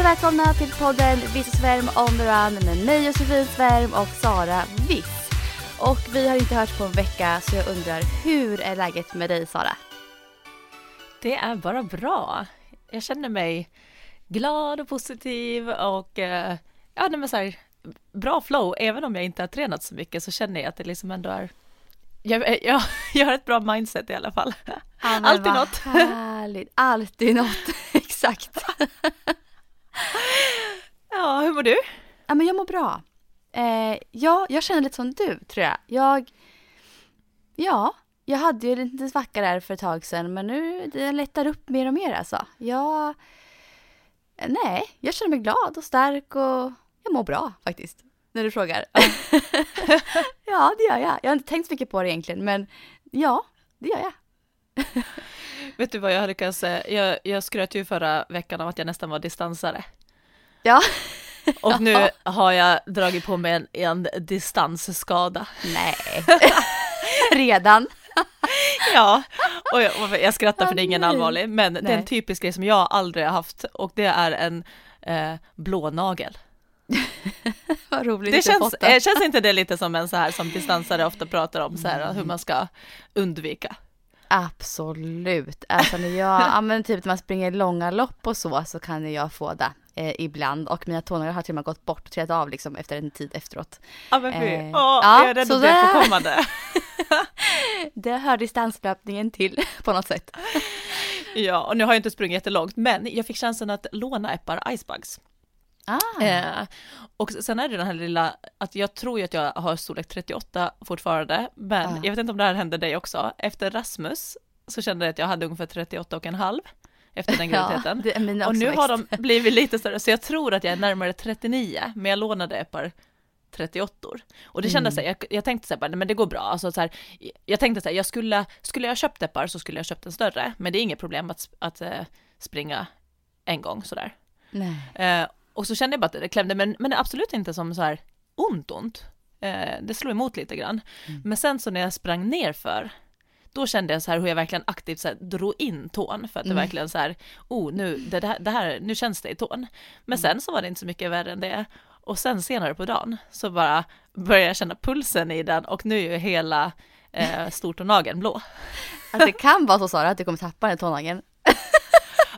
Och välkomna till podden Viss Svärm on the run med mig Josefin Svärm och Sara Viss. Och vi har inte hört på en vecka så jag undrar hur är läget med dig Sara? Det är bara bra. Jag känner mig glad och positiv och eh, ja, nej, men så här, bra flow. Även om jag inte har tränat så mycket så känner jag att det liksom ändå är jag, jag, jag har ett bra mindset i alla fall. Ja, Alltid något. Härligt. Alltid något, exakt. Ja, hur mår du? Ja, men jag mår bra. Eh, ja, jag känner lite som du tror jag. Jag, ja, jag hade ju en liten svacka där för ett tag sedan men nu det lättar upp mer och mer alltså. Jag, nej, jag känner mig glad och stark och jag mår bra faktiskt. När du frågar. ja, det gör jag. Jag har inte tänkt så mycket på det egentligen men ja, det gör jag. Vet du vad jag lyckats säga? Jag, jag skröt ju förra veckan om att jag nästan var distansare. Ja. Och nu har jag dragit på mig en, en distansskada. Nej. Redan. Ja, och jag, och jag skrattar för det är ingen Nej. allvarlig, men det är en Nej. typisk grej som jag aldrig har haft och det är en eh, blå nagel. Vad roligt Det känns, eh, känns inte det lite som en så här som distansare ofta pratar om så här hur man ska undvika? Absolut. Alltså när jag, ja men typ när man springer långa lopp och så, så kan jag få det eh, ibland. Och mina tånaglar har till och med gått bort och trillat av liksom efter en tid efteråt. Ja men fy, Eh, Åh, ja, jag är rädd att det är där. förkommande. Det hör distanslöpningen till på något sätt. Ja, och nu har jag inte sprungit jättelångt, men jag fick chansen att låna ett par Icebugs. Ah, Eh, och sen är det den här lilla, att jag tror ju att jag har storlek 38 fortfarande, men Ah. jag vet inte om det här hände dig också. Efter Rasmus så kände jag att jag hade ungefär 38 och en halv efter den graviditeten. mina och nu har växt. de blivit lite större, så jag tror att jag är närmare 39, men jag lånade ett par 38 Och det kändes så här, jag, jag tänkte så här, nej, men det går bra, alltså så här, jag tänkte så här, jag skulle, skulle jag köpt ett par så skulle jag köpt en större, men det är inget problem att, att eh, springa en gång sådär. Nej. Eh, och så kände jag bara att det klämde, men, men absolut inte som så här ont ont. Eh, det slog emot lite grann. Men sen så när jag sprang ner för då kände jag så här hur jag verkligen aktivt så här drog in tån för att det verkligen så här, oh nu, det, här, det här, nu känns det i tån. Men sen så var det inte så mycket värre än det. Och sen senare på dagen så bara började jag känna pulsen i den och nu är ju hela eh, stortånageln blå. Alltså det kan vara så Sara att du kommer tappa den tånageln.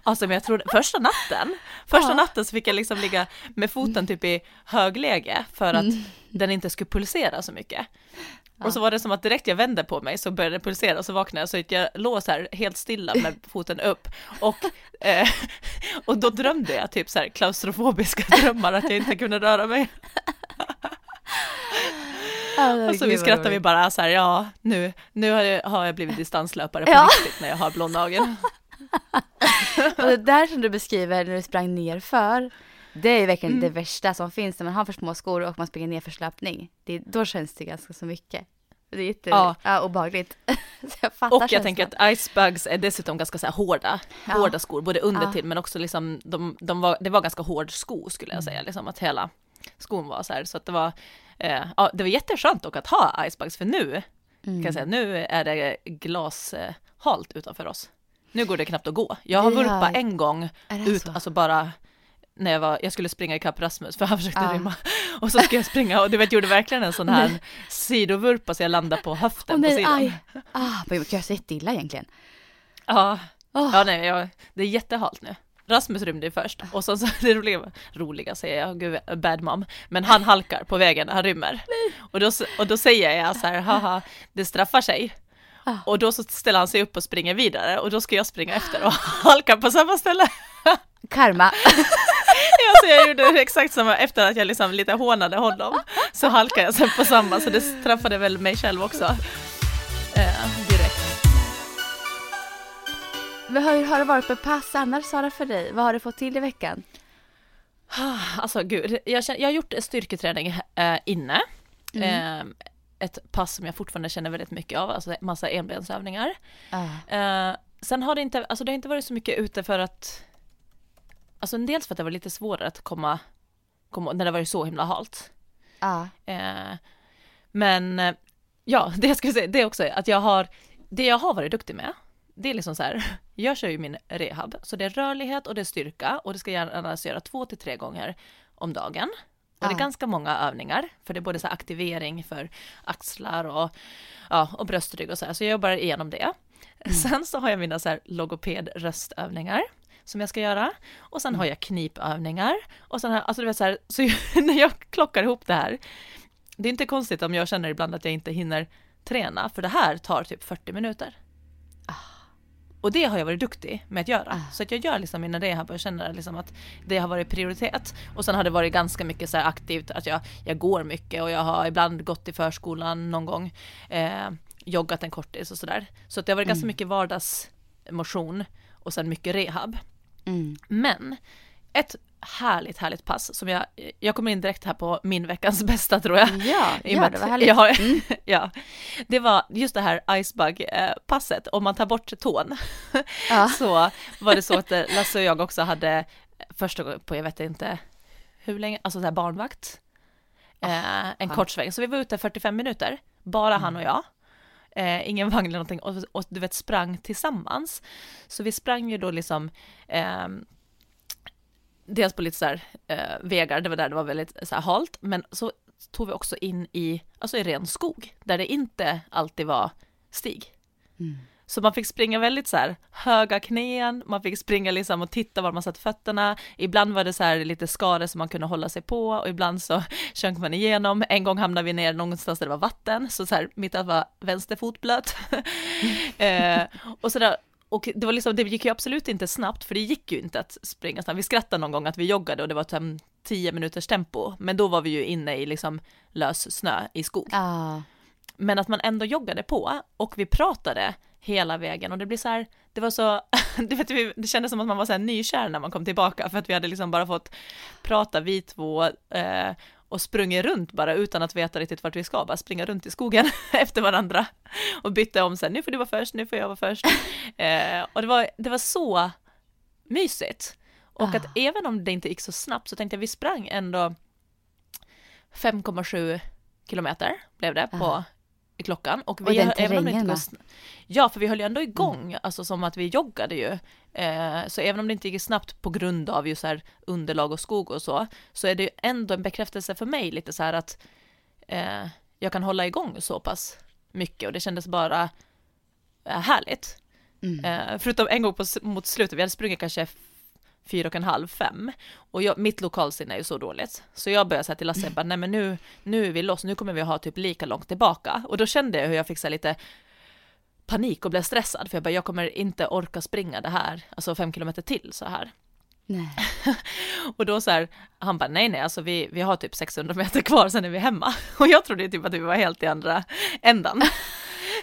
Alltså men jag trodde, första natten, första Ja. natten så fick jag liksom ligga med foten typ i högläge för att Mm. den inte skulle pulsera så mycket. Och så var det som att direkt jag vände på mig så började det pulsera och så vaknade jag så jag låg så här helt stilla med foten upp och, eh, och då drömde jag typ så här klaustrofobiska drömmar att jag inte kunde röra mig. Och så vi skrattar vi bara så här, ja nu, nu har jag, har jag blivit distanslöpare på Ja. riktigt när jag har blå nagel. Och det där som du beskriver när du sprang ner för det är verkligen Mm. det värsta som finns när man har för små skor och man springer ner för löpning. Det, då känns det ganska så mycket. Det är jätte, Ja. ja. obehagligt. jag Och jag känslan. tänker att icebugs är dessutom ganska så här hårda, Ja. hårda skor, både under till men också liksom, de, de var, det var ganska hård sko skulle jag säga, Mm. liksom att hela skon var så här, så att det var, eh, ja det var jätteskönt dock att ha icebugs, för nu, kan Mm. jag säga, nu är det glashalt utanför oss. Nu går det knappt att gå. Jag har vurpat en gång ut, så? alltså bara när jag, var, jag skulle springa ikapp Rasmus för han försökte Ja. rymma. Och så skulle jag springa och du vet, gjorde verkligen en sån här sidovurpa så jag landade på höften Åh nej, på sidan. aj. Ah, men jag gör så jätteilla egentligen. Ja, Åh. ja nej, jag, det är jättehalt nu. Rasmus rymde först och så, så det roliga, roliga säger jag, gud bad mom, men han halkar på vägen, han rymmer. Och då, och då säger jag så här, haha, det straffar sig. Ah. Och då så ställer han sig upp och springer vidare och då ska jag springa efter och halka på samma ställe. Karma. ja, så jag gjorde exakt samma, efter att jag liksom lite hånade honom så halkade jag sen på samma så det träffade väl mig själv också. Eh, direkt. Men hur har det varit med pass annars Sara för dig? Vad har du fått till i veckan? Ah, alltså gud, jag, känner, jag har gjort styrketräning eh, inne. Mm. Eh, ett pass som jag fortfarande känner väldigt mycket av, alltså massa enbensövningar. Ah. Eh, sen har det inte, alltså det har inte varit så mycket ute för att, alltså dels för att det var lite svårare att komma, komma när det var så himla halt. Ah. Eh, men eh, ja, det jag skulle säga, det är också att jag har, det jag har varit duktig med, det är liksom så här, jag kör ju min rehab, så det är rörlighet och det är styrka och det ska jag annars göra två till tre gånger om dagen. Och det är ganska många övningar, för det är både så aktivering för axlar och, ja, och bröstrygg och så här, så jag jobbar igenom det. Sen så har jag mina så här logoped-röstövningar som jag ska göra. Och sen har jag knipövningar. Och sen har, alltså du vet så här, så när jag klockar ihop det här, det är inte konstigt om jag känner ibland att jag inte hinner träna, för det här tar typ 40 minuter. Och det har jag varit duktig med att göra. Ah. Så att jag gör liksom mina rehab och känner liksom att det har varit prioritet. Och sen har det varit ganska mycket så aktivt, att jag, jag går mycket och jag har ibland gått i förskolan någon gång, eh, joggat en kortis och sådär. Så att det har varit ganska mycket vardagsmotion och sen mycket rehab. Mm. Men ett härligt, härligt pass som jag, jag kommer in direkt här på min veckans bästa tror jag. Ja, med det var härligt. Jag Mm. ja, det var just det här icebug-passet, om man tar bort tån Ja. så var det så att eh, Lasse och jag också hade första gången på jag vet inte hur länge, alltså så här barnvakt. Eh, en ja. kort sväng, så vi var ute 45 minuter, bara han och jag. Eh, ingen vagn eller någonting och, och du vet sprang tillsammans. Så vi sprang ju då liksom ehm, dels på lite så här eh, vägar, det var där det var väldigt så här halt, men så tog vi också in i, alltså i ren skog, där det inte alltid var stig. Mm. Så man fick springa väldigt så här höga knän, man fick springa liksom och titta var man satt fötterna. Ibland var det så här lite skare som man kunde hålla sig på och ibland så sjönk man igenom. En gång hamnade vi ner någonstans där det var vatten, så så här mitt var vänster fot blöt. eh, och så där, och det var liksom, det gick ju absolut inte snabbt, för det gick ju inte att springa snabbt. Vi skrattade någon gång att vi joggade och det var fem, tio minuters tempo, men då var vi ju inne i liksom lös snö i skog. Ja. Men att man ändå joggade på och vi pratade hela vägen och det blir så här, det var så, du vet, det kändes som att man var så här nykär när man kom tillbaka för att vi hade liksom bara fått prata vi två eh, och sprungit runt bara utan att veta riktigt vart vi ska, bara springa runt i skogen efter varandra och bytte om sen, nu får du vara först, nu får jag vara först. Eh, och det var, det var så mysigt. Och Ah. att även om det inte gick så snabbt så tänkte jag vi sprang ändå 5,7 kilometer blev det på Ah. I klockan. Och, Och den höll- även om det inte terrängen går Ja, för vi höll ju ändå igång, alltså som att vi joggade ju. Eh, så även om det inte gick snabbt på grund av just så här underlag och skog och så, så är det ju ändå en bekräftelse för mig lite så här att eh, jag kan hålla igång så pass mycket och det kändes bara eh, härligt. Mm. Eh, förutom en gång på, mot slutet, vi hade sprungit kanske fyra och en halv, fem. Och jag, mitt lokalsinne är ju så dåligt. Så jag började säga till Lasse, bara, nej men nu, nu är vi loss, nu kommer vi ha typ lika långt tillbaka. Och då kände jag hur jag fick så lite panik och blev stressad, för jag bara, jag kommer inte orka springa det här, alltså fem kilometer till så här. Nej. Och då så här, han bara, nej nej, alltså vi, vi har typ 600 meter kvar, sen är vi hemma. Och jag trodde typ att vi var helt i andra ändan.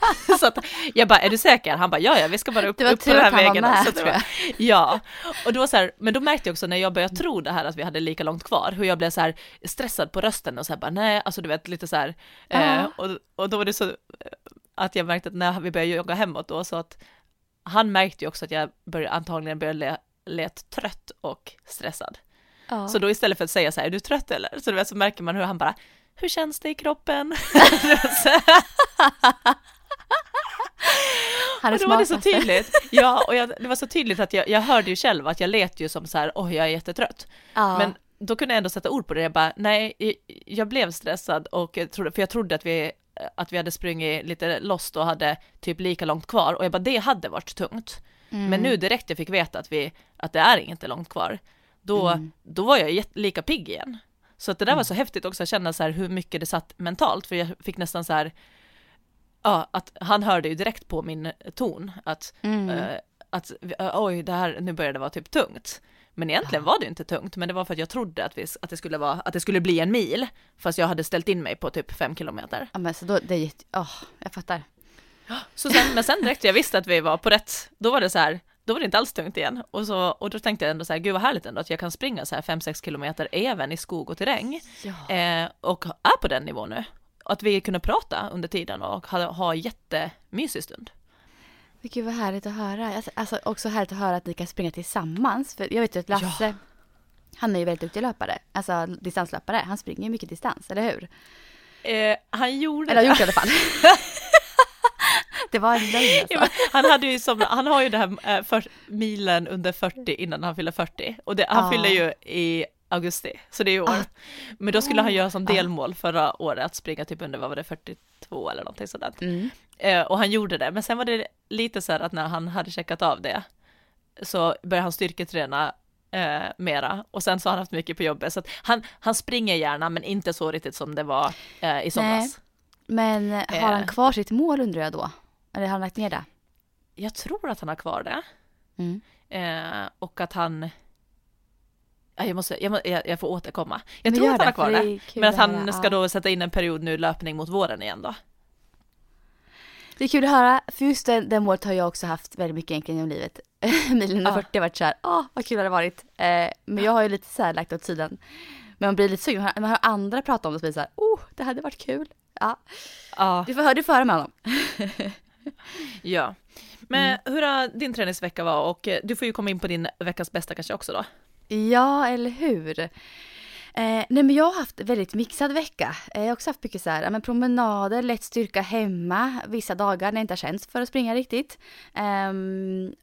så att jag bara, är du säker? Han bara, ja ja, vi ska bara upp, upp på den här vägen. med, Så tror var- Ja, och då så här, men då märkte jag också när jag började tro det här att vi hade lika långt kvar, hur jag blev så här stressad på rösten och så här bara, nej, alltså du vet lite så här, eh, och, och då var det så eh, att jag märkte att när vi började jogga hemåt då, så att han märkte ju också att jag började, antagligen började le, lät trött och stressad. Ja. Så då istället för att säga så här, är du trött eller? Så, du vet, så märker man hur han bara, hur känns det i kroppen? Han är och då var det så tydligt. Ja, och jag, det var så tydligt att jag, jag hörde ju själv att jag lät ju som så här, oj jag är jättetrött. Ja. Men då kunde jag ändå sätta ord på det, jag bara, nej, jag- blev stressad och trodde, för jag trodde att vi, att vi hade sprungit lite lost och hade typ lika långt kvar och jag bara, det hade varit tungt. Mm. Men nu direkt jag fick veta att vi, att det är inte långt kvar, då, Mm. då var jag lika pigg igen. Så att det där var så häftigt också att känna så här hur mycket det satt mentalt, för jag fick nästan så här, ja, att han hörde ju direkt på min ton att, Mm. eh, att eh, oj, det här, nu börjar det vara typ tungt. Men egentligen var det inte tungt, men det var för att jag trodde att, vi, att, det skulle vara, att det skulle bli en mil, fast jag hade ställt in mig på typ fem kilometer. Ja men så då, det är åh, jag fattar. Så sen, men sen direkt jag visste att vi var på rätt, då var det så här, då var det inte alls tungt igen. Och, så, och då tänkte jag ändå så här, gud vad härligt ändå att jag kan springa så här 5-6 kilometer även i skog och terräng. Ja. Eh, och är på den nivån nu. Att vi kunde prata under tiden och ha, ha jättemysig stund. Gud vad härligt att höra. Alltså, alltså också härligt att höra att ni kan springa tillsammans. För jag vet ju att Lasse, Ja. han är ju väldigt duktig löpare. Alltså distanslöpare. Han springer ju mycket distans, eller hur? Eh, han gjorde Eller har det. gjort det i alla fall. det var en lögn alltså. Ja, han, hade ju som, han har ju det här eh, för, milen under 40 innan han fyller 40 och det, han Ja. fyller ju i augusti, så det är i år. Ah. Men då skulle han göra som Ah. delmål förra året att springa typ under, vad var det, 42 eller någonting sådant. Mm. Eh, och han gjorde det, men sen var det lite så här att när han hade checkat av det så började han styrketräna eh, mera och sen så har han haft mycket på jobbet så att han, han springer gärna men inte så riktigt som det var eh, i somras. Men eh, har han Eh. kvar sitt mål undrar jag då? Eller har han lagt ner det? Jag tror att han har kvar det. Mm. Eh, och att han... Ja, jag, måste, jag, jag, jag får återkomma. Jag Men tror att han har kvar det. Men att han höra. ska Ja. då sätta in en period nu löpning mot våren igen då. Det är kul att höra, för just det, det målet har jag också haft väldigt mycket egentligen genom livet. Milen under Ja. 40 har varit såhär, åh vad kul det hade varit. Eh, men jag har ju lite såhär lagt åt sidan. Men man blir lite sugen, man hör andra prata om det så blir det såhär, oh det hade varit kul. Ja, Ja. du får höra det före med honom. ja. Men Mm. hur har din träningsvecka var och eh, du får ju komma in på din veckans bästa kanske också då. Ja, eller hur? Eh, nej men jag har haft väldigt mixad vecka. Eh, jag har också haft mycket så här, men promenader, lätt styrka hemma vissa dagar när jag inte har känts för att springa riktigt. Eh,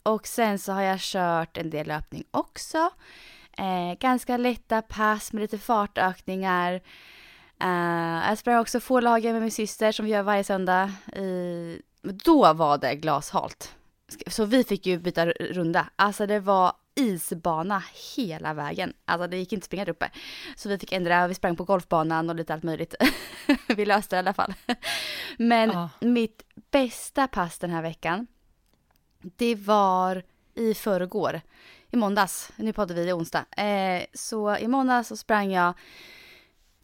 och sen så har jag kört en del löpning också. Eh, ganska lätta pass med lite fartökningar. Eh, jag sprang också fårlagen med min syster som vi gör varje söndag. I, då var det glashalt. Så vi fick ju byta runda. Alltså det var isbana hela vägen. Alltså det gick inte att springa där uppe. Så vi fick ändra, vi sprang på golfbanan och lite allt möjligt. vi löste det i alla fall. Men Ja. mitt bästa pass den här veckan, det var i förrgår. I måndags, nu poddar vi i onsdag. Eh, så i måndags så sprang jag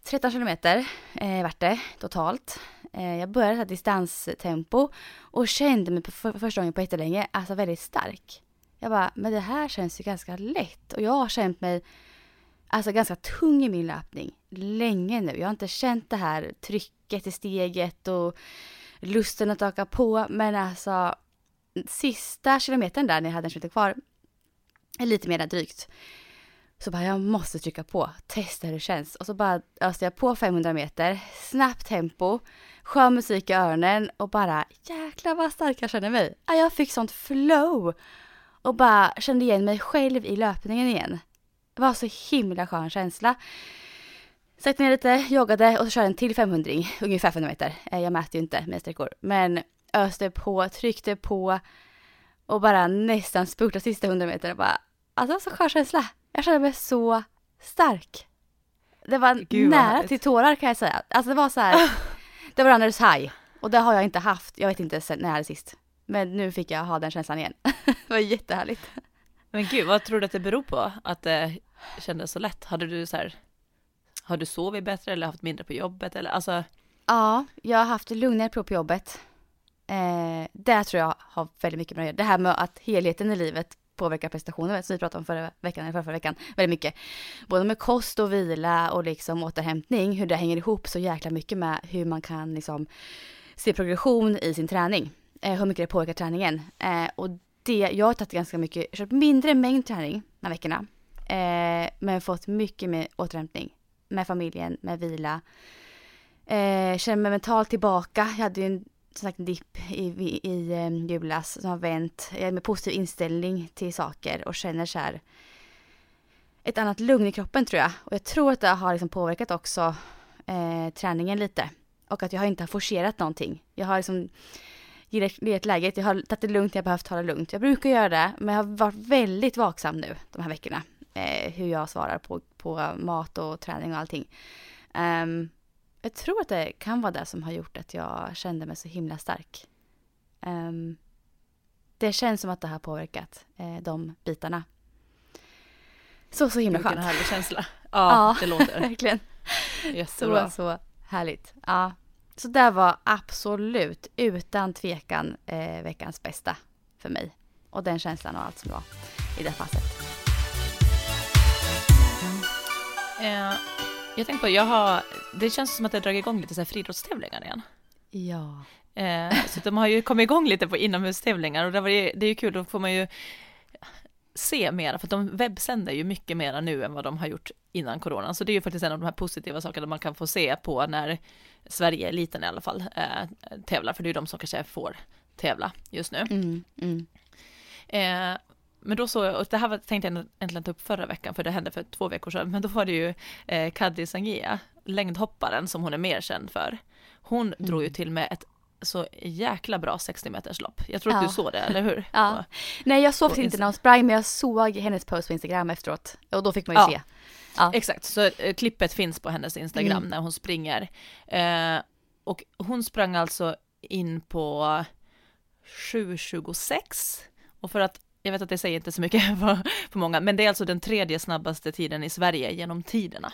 13 kilometer eh, vart det totalt. Eh, jag började distanstempo och kände mig för, första gången på jättelänge alltså väldigt stark. Jag bara, men det här känns ju ganska lätt och jag har känt mig alltså ganska tung i min löpning länge nu. Jag har inte känt det här trycket i steget och lusten att öka på men alltså sista kilometern där när jag hade en kilometer kvar, lite mer drygt, så bara jag måste trycka på, testa hur det känns. Och så bara öste jag på 500 meter, snabbt tempo, skön musik i öronen och bara jäklar vad stark jag känner mig. Jag fick sånt flow och bara kände igen mig själv i löpningen igen. Det var så himla skön känsla. Satte ner lite, joggade och så körde en till 500 ungefär 500 meter. Eh, Jag mäter ju inte med sträckor. Men öste på, tryckte på och bara nästan spurtade sista 100 meter. Och bara, alltså det var så skön känsla. Jag kände mig så stark. Det var Gud, nära till tårar kan jag säga. Alltså det var så här, det var runners high. Och det har jag inte haft, jag vet inte sen när jag hade sist. Men nu fick jag ha den känslan igen. det var jättehärligt. Men gud, vad tror du att det beror på att det kändes så lätt? Hade du så här, har du sovit bättre eller haft mindre på jobbet eller alltså? Ja, jag har haft lugnare prov på jobbet. Eh, det tror jag har väldigt mycket med att göra. Det här med att helheten i livet påverkar prestationen, som vi pratade om förra veckan, eller förra, förra veckan, väldigt mycket. Både med kost och vila och liksom återhämtning, hur det hänger ihop så jäkla mycket med hur man kan liksom se progression i sin träning. Eh, hur mycket det påverkar träningen. Eh, och det, jag har tagit ganska mycket, kört mindre mängd träning de här veckorna. Eh, men fått mycket mer återhämtning. Med familjen, med vila. Eh, känner mig mentalt tillbaka. Jag hade ju en som sagt en dipp i, i, i um, julas som har vänt. Jag är med positiv inställning till saker och känner så här ett annat lugn i kroppen tror jag. Och jag tror att det har liksom påverkat också eh, träningen lite. Och att jag har inte har forcerat någonting. Jag har liksom läget. Jag har tagit det lugnt jag behövt ta det lugnt. Jag brukar göra det, men jag har varit väldigt vaksam nu de här veckorna. Eh, hur jag svarar på, på mat och träning och allting. Ehm, jag tror att det kan vara det som har gjort att jag kände mig så himla stark. Ehm, det känns som att det har påverkat eh, de bitarna. Så, så himla Vilken skönt. härlig känsla. Ja, Ja. det låter Verkligen. jättebra. Så, så härligt. Ja. Så det var absolut, utan tvekan, eh, veckans bästa för mig. och den känslan och allt som var i det passet. Eh, jag tänkte på, jag har, det känns som att det har dragit igång lite så här friidrottstävlingar igen. Ja. Eh, så de har ju kommit igång lite på inomhustävlingar och det, var ju, det är ju kul, då får man ju se mer, för de webbsänder ju mycket mera nu än vad de har gjort innan coronan. Så det är ju faktiskt en av de här positiva sakerna man kan få se på när Sverige, eliten i alla fall, eh, tävlar, för det är ju de som kanske får tävla just nu. Mm, mm. Eh, men då så, och det här var, tänkte jag äntligen ta upp förra veckan, för det hände för två veckor sedan, men då var det ju eh, Kadri Sangia, längdhopparen som hon är mer känd för. Hon mm. drog ju till med ett så jäkla bra 60 meters lopp. Jag tror att Ja. du såg det, eller hur? Ja. Nej jag såg på inte när hon sprang men jag såg hennes post på Instagram efteråt och då fick man ju Ja. se. Ja. Exakt, så eh, klippet finns på hennes Instagram Mm. när hon springer. Eh, och hon sprang alltså in på 7.26 och för att jag vet att det säger inte så mycket för, för många, men det är alltså den tredje snabbaste tiden i Sverige genom tiderna.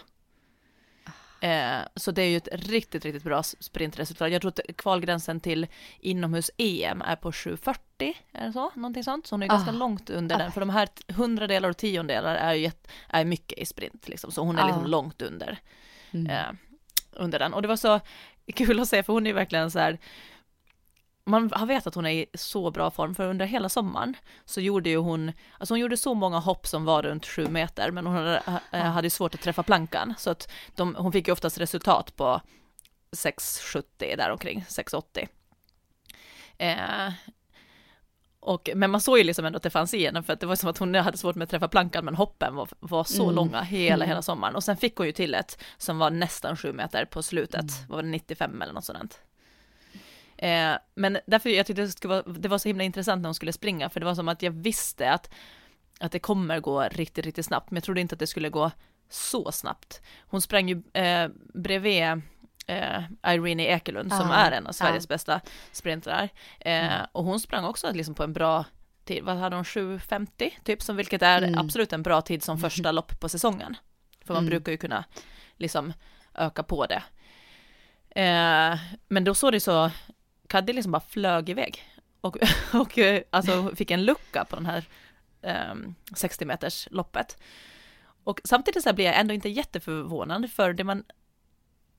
Eh, så det är ju ett riktigt, riktigt bra sprintresultat. Jag tror att kvalgränsen till inomhus-EM är på 7.40, är det så? Någonting sånt. Så hon är ganska Ah. långt under Ah. den, för de här hundradelar och tiondelar är ju jätt, är mycket i sprint, liksom. så hon är Ah. liksom långt under Mm. eh, under den. Och det var så kul att se, för hon är ju verkligen så här, man har vetat att hon är i så bra form, för under hela sommaren så gjorde ju hon, alltså hon gjorde så många hopp som var runt sju meter, men hon hade, eh, hade ju svårt att träffa plankan, så att de, hon fick ju oftast resultat på 6,70 där omkring, 6,80. Eh, och, men man såg ju liksom ändå att det fanns i henne, för att det var som att hon hade svårt med att träffa plankan, men hoppen var, var så Mm. långa hela, Mm. hela sommaren. Och sen fick hon ju till ett som var nästan sju meter på slutet, Mm. var det 95 eller något sådant. Eh, men därför jag tyckte det, skulle vara, det var så himla intressant när hon skulle springa, för det var som att jag visste att, att det kommer gå riktigt, riktigt snabbt, men jag trodde inte att det skulle gå så snabbt. Hon sprang ju eh, bredvid eh, Irene Ekelund som Ja, är en av. Sveriges bästa sprintrar. Eh, Mm. Och hon sprang också liksom på en bra tid, vad hade hon, 7.50 typ, som vilket är Mm. absolut en bra tid som första lopp på säsongen. För man Mm. brukar ju kunna liksom öka på det. Eh, men då såg det så, Kaddi liksom bara flög iväg. Och, och alltså fick en lucka på den här ehm, 60 meters loppet. Och samtidigt så blir jag ändå inte jätteförvånad för det man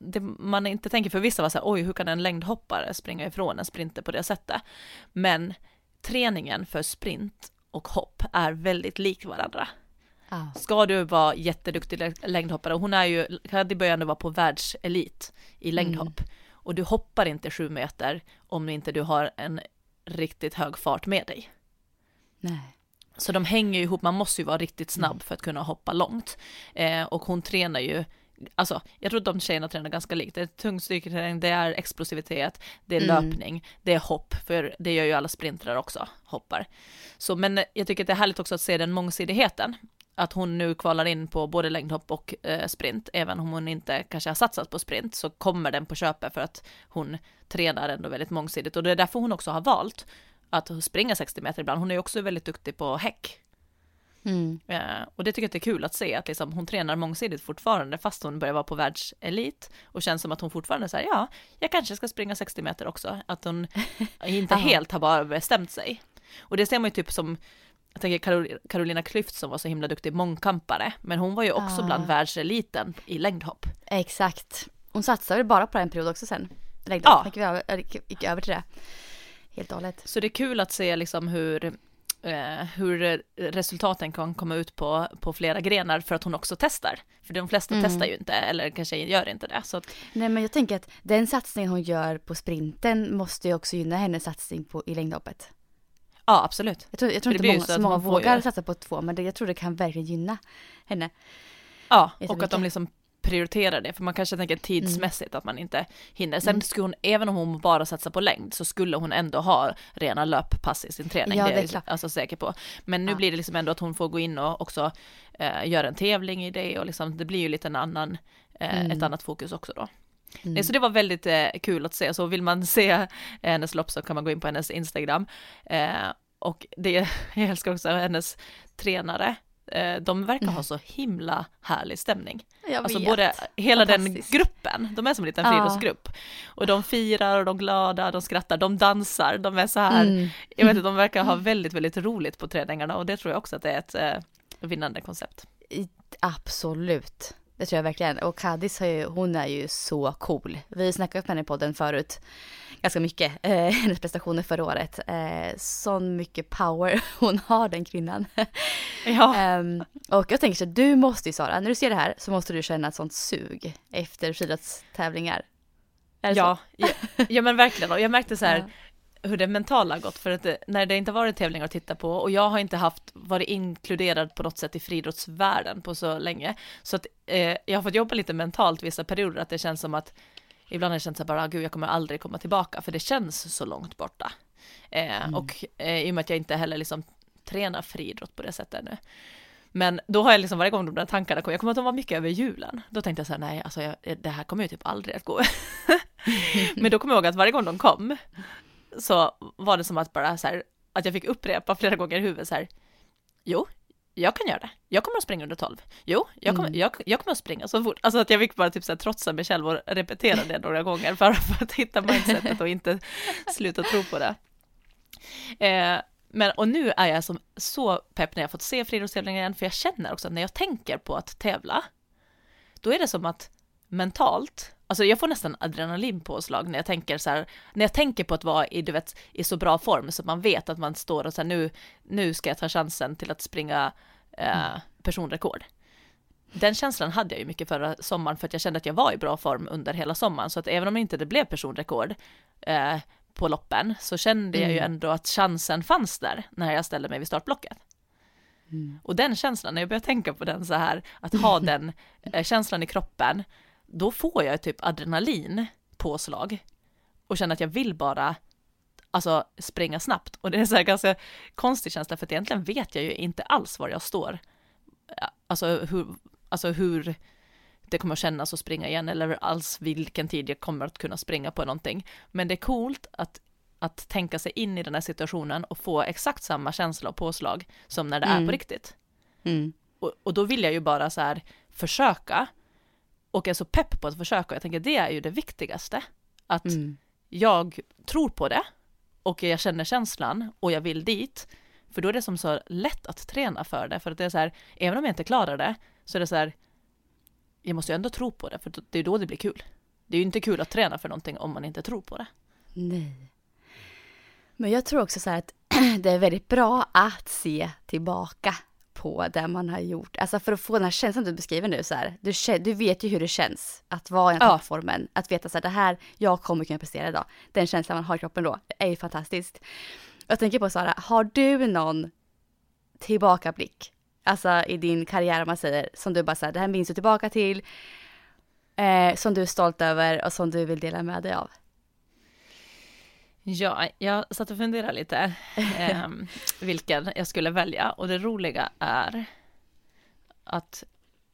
det man inte tänker, för vissa var så här, oj, hur kan en längdhoppare springa ifrån en sprinter på det sättet? Men träningen för sprint och hopp är väldigt lik varandra. Ja. Ska du vara jätteduktig lä- längdhoppare, och hon är ju, Kaddi börjar ändå vara på världselit i längdhopp, och du hoppar inte sju meter om inte du har en riktigt hög fart med dig. Nej. Så de hänger ju ihop, man måste ju vara riktigt snabb för att kunna hoppa långt. Eh, och hon tränar ju, alltså jag tror att de tjejerna tränar ganska likt. Det är tung styrketräning, det är explosivitet, det är Mm. löpning, det är hopp, för det gör ju alla sprintrar också, hoppar. Så men jag tycker att det är härligt också att se den mångsidigheten. Att hon nu kvalar in på både längdhopp och eh, sprint, även om hon inte kanske har satsat på sprint, så kommer den på köpet för att hon tränar ändå väldigt mångsidigt. Och det är därför hon också har valt att springa 60 meter ibland. Hon är ju också väldigt duktig på häck. Mm. Eh, och det tycker jag det är kul att se, att liksom, hon tränar mångsidigt fortfarande, fast hon börjar vara på världselit. Och känns som att hon fortfarande säger, ja, jag kanske ska springa 60 meter också. Att hon inte helt har bara bestämt sig. Och det ser man ju typ som, jag tänker Karol- Carolina Klüft som var så himla duktig mångkampare, men hon var ju också Ah. bland världseliten i längdhopp. Exakt. Hon satsade väl bara på en period också sen. Lägg Ja. gick, vi över, gick- gick över till det. Helt och hållet. Så det är kul att se liksom hur, eh, hur resultaten kan komma ut på, på flera grenar för att hon också testar. För de flesta Mm. testar ju inte, eller kanske gör inte det. Så att, Nej men jag tänker att den satsningen hon gör på sprinten måste ju också gynna hennes satsning på, i längdhoppet. Ja, absolut. Jag tror, jag tror inte många, så många vågar ju- satsa på två men det, jag tror det kan verkligen gynna henne. Ja, och att de liksom prioriterar det, för man kanske tänker tidsmässigt att man inte hinner. Sen Mm. skulle hon, även om hon bara satsar på längd, så skulle hon ändå ha rena löppass i sin träning. Ja, det det är är jag klart. alltså säker på. Men nu Ja. blir det liksom ändå att hon får gå in och också eh, göra en tävling i det och liksom, det blir ju lite en annan, eh, Mm. ett annat fokus också då. Mm. Eh, Så det var väldigt eh, kul att se, så vill man se hennes lopp så kan man gå in på hennes Instagram. Eh, och det, jag älskar också hennes tränare, Eh, de verkar ha så himla härlig stämning. Jag Alltså vet. både hela den gruppen, de är som en liten Ja. friidrottsgrupp. Och de firar och de glada, de skrattar, de dansar, de är så här, Mm. jag vet inte, de verkar ha väldigt, väldigt roligt på träningarna och det tror jag också att det är ett eh, vinnande koncept. Absolut. Det tror jag verkligen. Och Kadis ju, hon är ju så cool. Vi har snackat med henne i podden förut. Ganska mycket. Eh, hennes prestationer förra året. Eh, sån mycket power hon har den kvinnan. Ja, Ehm, och jag tänker så att du måste ju Sara, när du ser det här så måste du känna ett sånt sug efter friidrottstävlingar. Ja, ja, ja men verkligen, och jag märkte så här, Ja. Hur det mentala har gått, för att när det inte varit tävlingar att titta på, och jag har inte haft, varit inkluderad på något sätt i friidrottsvärlden på så länge, så att eh, jag har fått jobba lite mentalt vissa perioder, att det känns som att Ibland har det känts så här bara, gud jag kommer aldrig komma tillbaka, för det känns så långt borta. Eh, Och eh, i och med att jag inte heller liksom tränar friidrott på det sättet nu. Men då har jag liksom varje gång de där tankarna kom, jag kommer att de var mycket över julen. Då tänkte jag så här, nej, alltså jag, det här kommer ju typ aldrig att gå. Men då kommer jag ihåg att varje gång de kom så var det som att bara så här, att jag fick upprepa flera gånger i huvudet så här, jo, jag kan göra det. Jag kommer att springa under 12. Jo, jag kommer, Mm. jag, jag kommer att springa så fort. Alltså att jag fick bara typ så här, trotsa mig själv och repetera det några gånger för, för att hitta mindsetet och inte sluta tro på det. Eh, men och nu är jag som så pepp när jag fått se friidrottstävlingar igen, för jag känner också att när jag tänker på att tävla, då är det som att mentalt, alltså jag får nästan adrenalinpåslag när jag tänker så här, när jag tänker på att vara i, du vet, i så bra form så man vet att man står och så här, nu, nu ska jag ta chansen till att springa eh, personrekord. Den känslan hade jag ju mycket förra sommaren för att jag kände att jag var i bra form under hela sommaren, så att även om inte det blev personrekord eh, på loppen så kände jag ju Mm. ändå att chansen fanns där när jag ställde mig vid startblocket. Mm. Och den känslan, när jag börjar tänka på den så här, att ha den eh, känslan i kroppen, då får jag typ adrenalin påslag och känner att jag vill bara alltså springa snabbt. Och det är så här ganska konstig känsla för att egentligen vet jag ju inte alls var jag står. Alltså hur, alltså hur det kommer att kännas att springa igen eller alls vilken tid jag kommer att kunna springa på någonting. Men det är coolt att, att tänka sig in i den här situationen och få exakt samma känsla och påslag som när det är Mm. på riktigt. Mm. Och, och då vill jag ju bara så här försöka och är så pepp på att försöka. Jag tänker det är ju det viktigaste. Att Mm. jag tror på det och jag känner känslan och jag vill dit. För då är det som så lätt att träna för det. För att det är så här, även om jag inte klarar det så är det så här, jag måste ju ändå tro på det för det är då det blir kul. Det är ju inte kul att träna för någonting om man inte tror på det. Nej. Men jag tror också så här att det är väldigt bra att se tillbaka på det man har gjort. Alltså för att få den här känslan du beskriver nu så här. Du, du vet ju hur det känns att vara i den här Ja. toppformen. Att veta så här, det här, jag kommer kunna prestera idag. Den känslan man har i kroppen då är ju fantastiskt. Jag tänker på Sara, har du någon tillbakablick? Alltså i din karriär om man säger, som du bara säger, det här minns du tillbaka till. Eh, som du är stolt över och som du vill dela med dig av. Ja, jag satt och funderade lite eh, vilken jag skulle välja och det roliga är att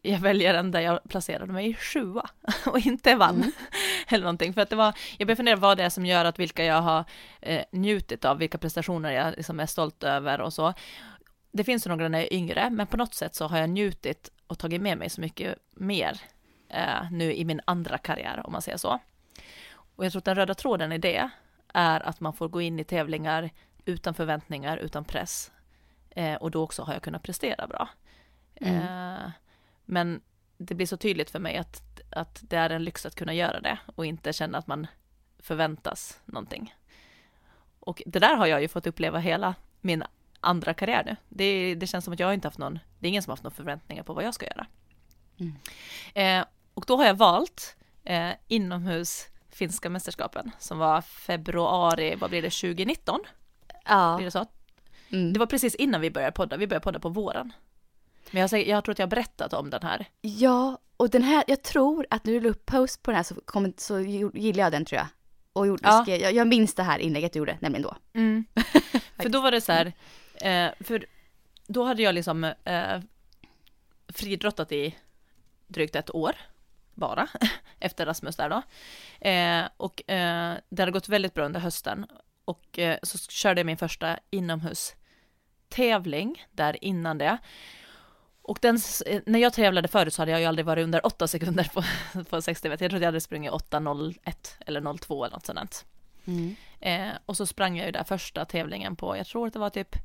jag väljer den där jag placerade mig i sjua och inte vann eller någonting. För att det var, jag började fundera vad det är som gör att vilka jag har eh, njutit av, vilka prestationer jag liksom är stolt över och så. Det finns ju några när jag är yngre, men på något sätt så har jag njutit och tagit med mig så mycket mer eh, nu i min andra karriär, om man säger så. Och jag tror att den röda tråden i det är att man får gå in i tävlingar utan förväntningar, utan press. Eh, och då också har jag kunnat prestera bra. Mm. Eh, men det blir så tydligt för mig att, att det är en lyx att kunna göra det och inte känna att man förväntas någonting. Och det där har jag ju fått uppleva hela min andra karriär nu. Det, det känns som att jag inte haft någon, det är ingen som haft några förväntningar på vad jag ska göra. Mm. Eh, och då har jag valt eh, inomhus finska mästerskapen som var februari, vad blir det, 2019? Ja. Blir det så? Mm. Det var precis innan vi började podda, vi började podda på våren. Men jag, jag tror att jag har berättat om den här. Ja, och den här, jag tror att när du la upp post på den här så, kom, så gillade jag den tror jag. Och gjorde, Ja. jag, jag minns det här inlägget du gjorde, nämligen då. för då var det så här, eh, för då hade jag liksom eh, friidrottat i drygt ett år bara, efter Rasmus där då. Eh, och eh, det hade gått väldigt bra under hösten. Och eh, så körde jag min första inomhustävling där innan det. Och den, eh, när jag tävlade förut så hade jag ju aldrig varit under 8 sekunder på, på 60 meter. Jag trodde jag hade sprungit 8.01 eller 02 eller något sådant. Mm. Eh, och så sprang jag ju där första tävlingen på, jag tror att det var typ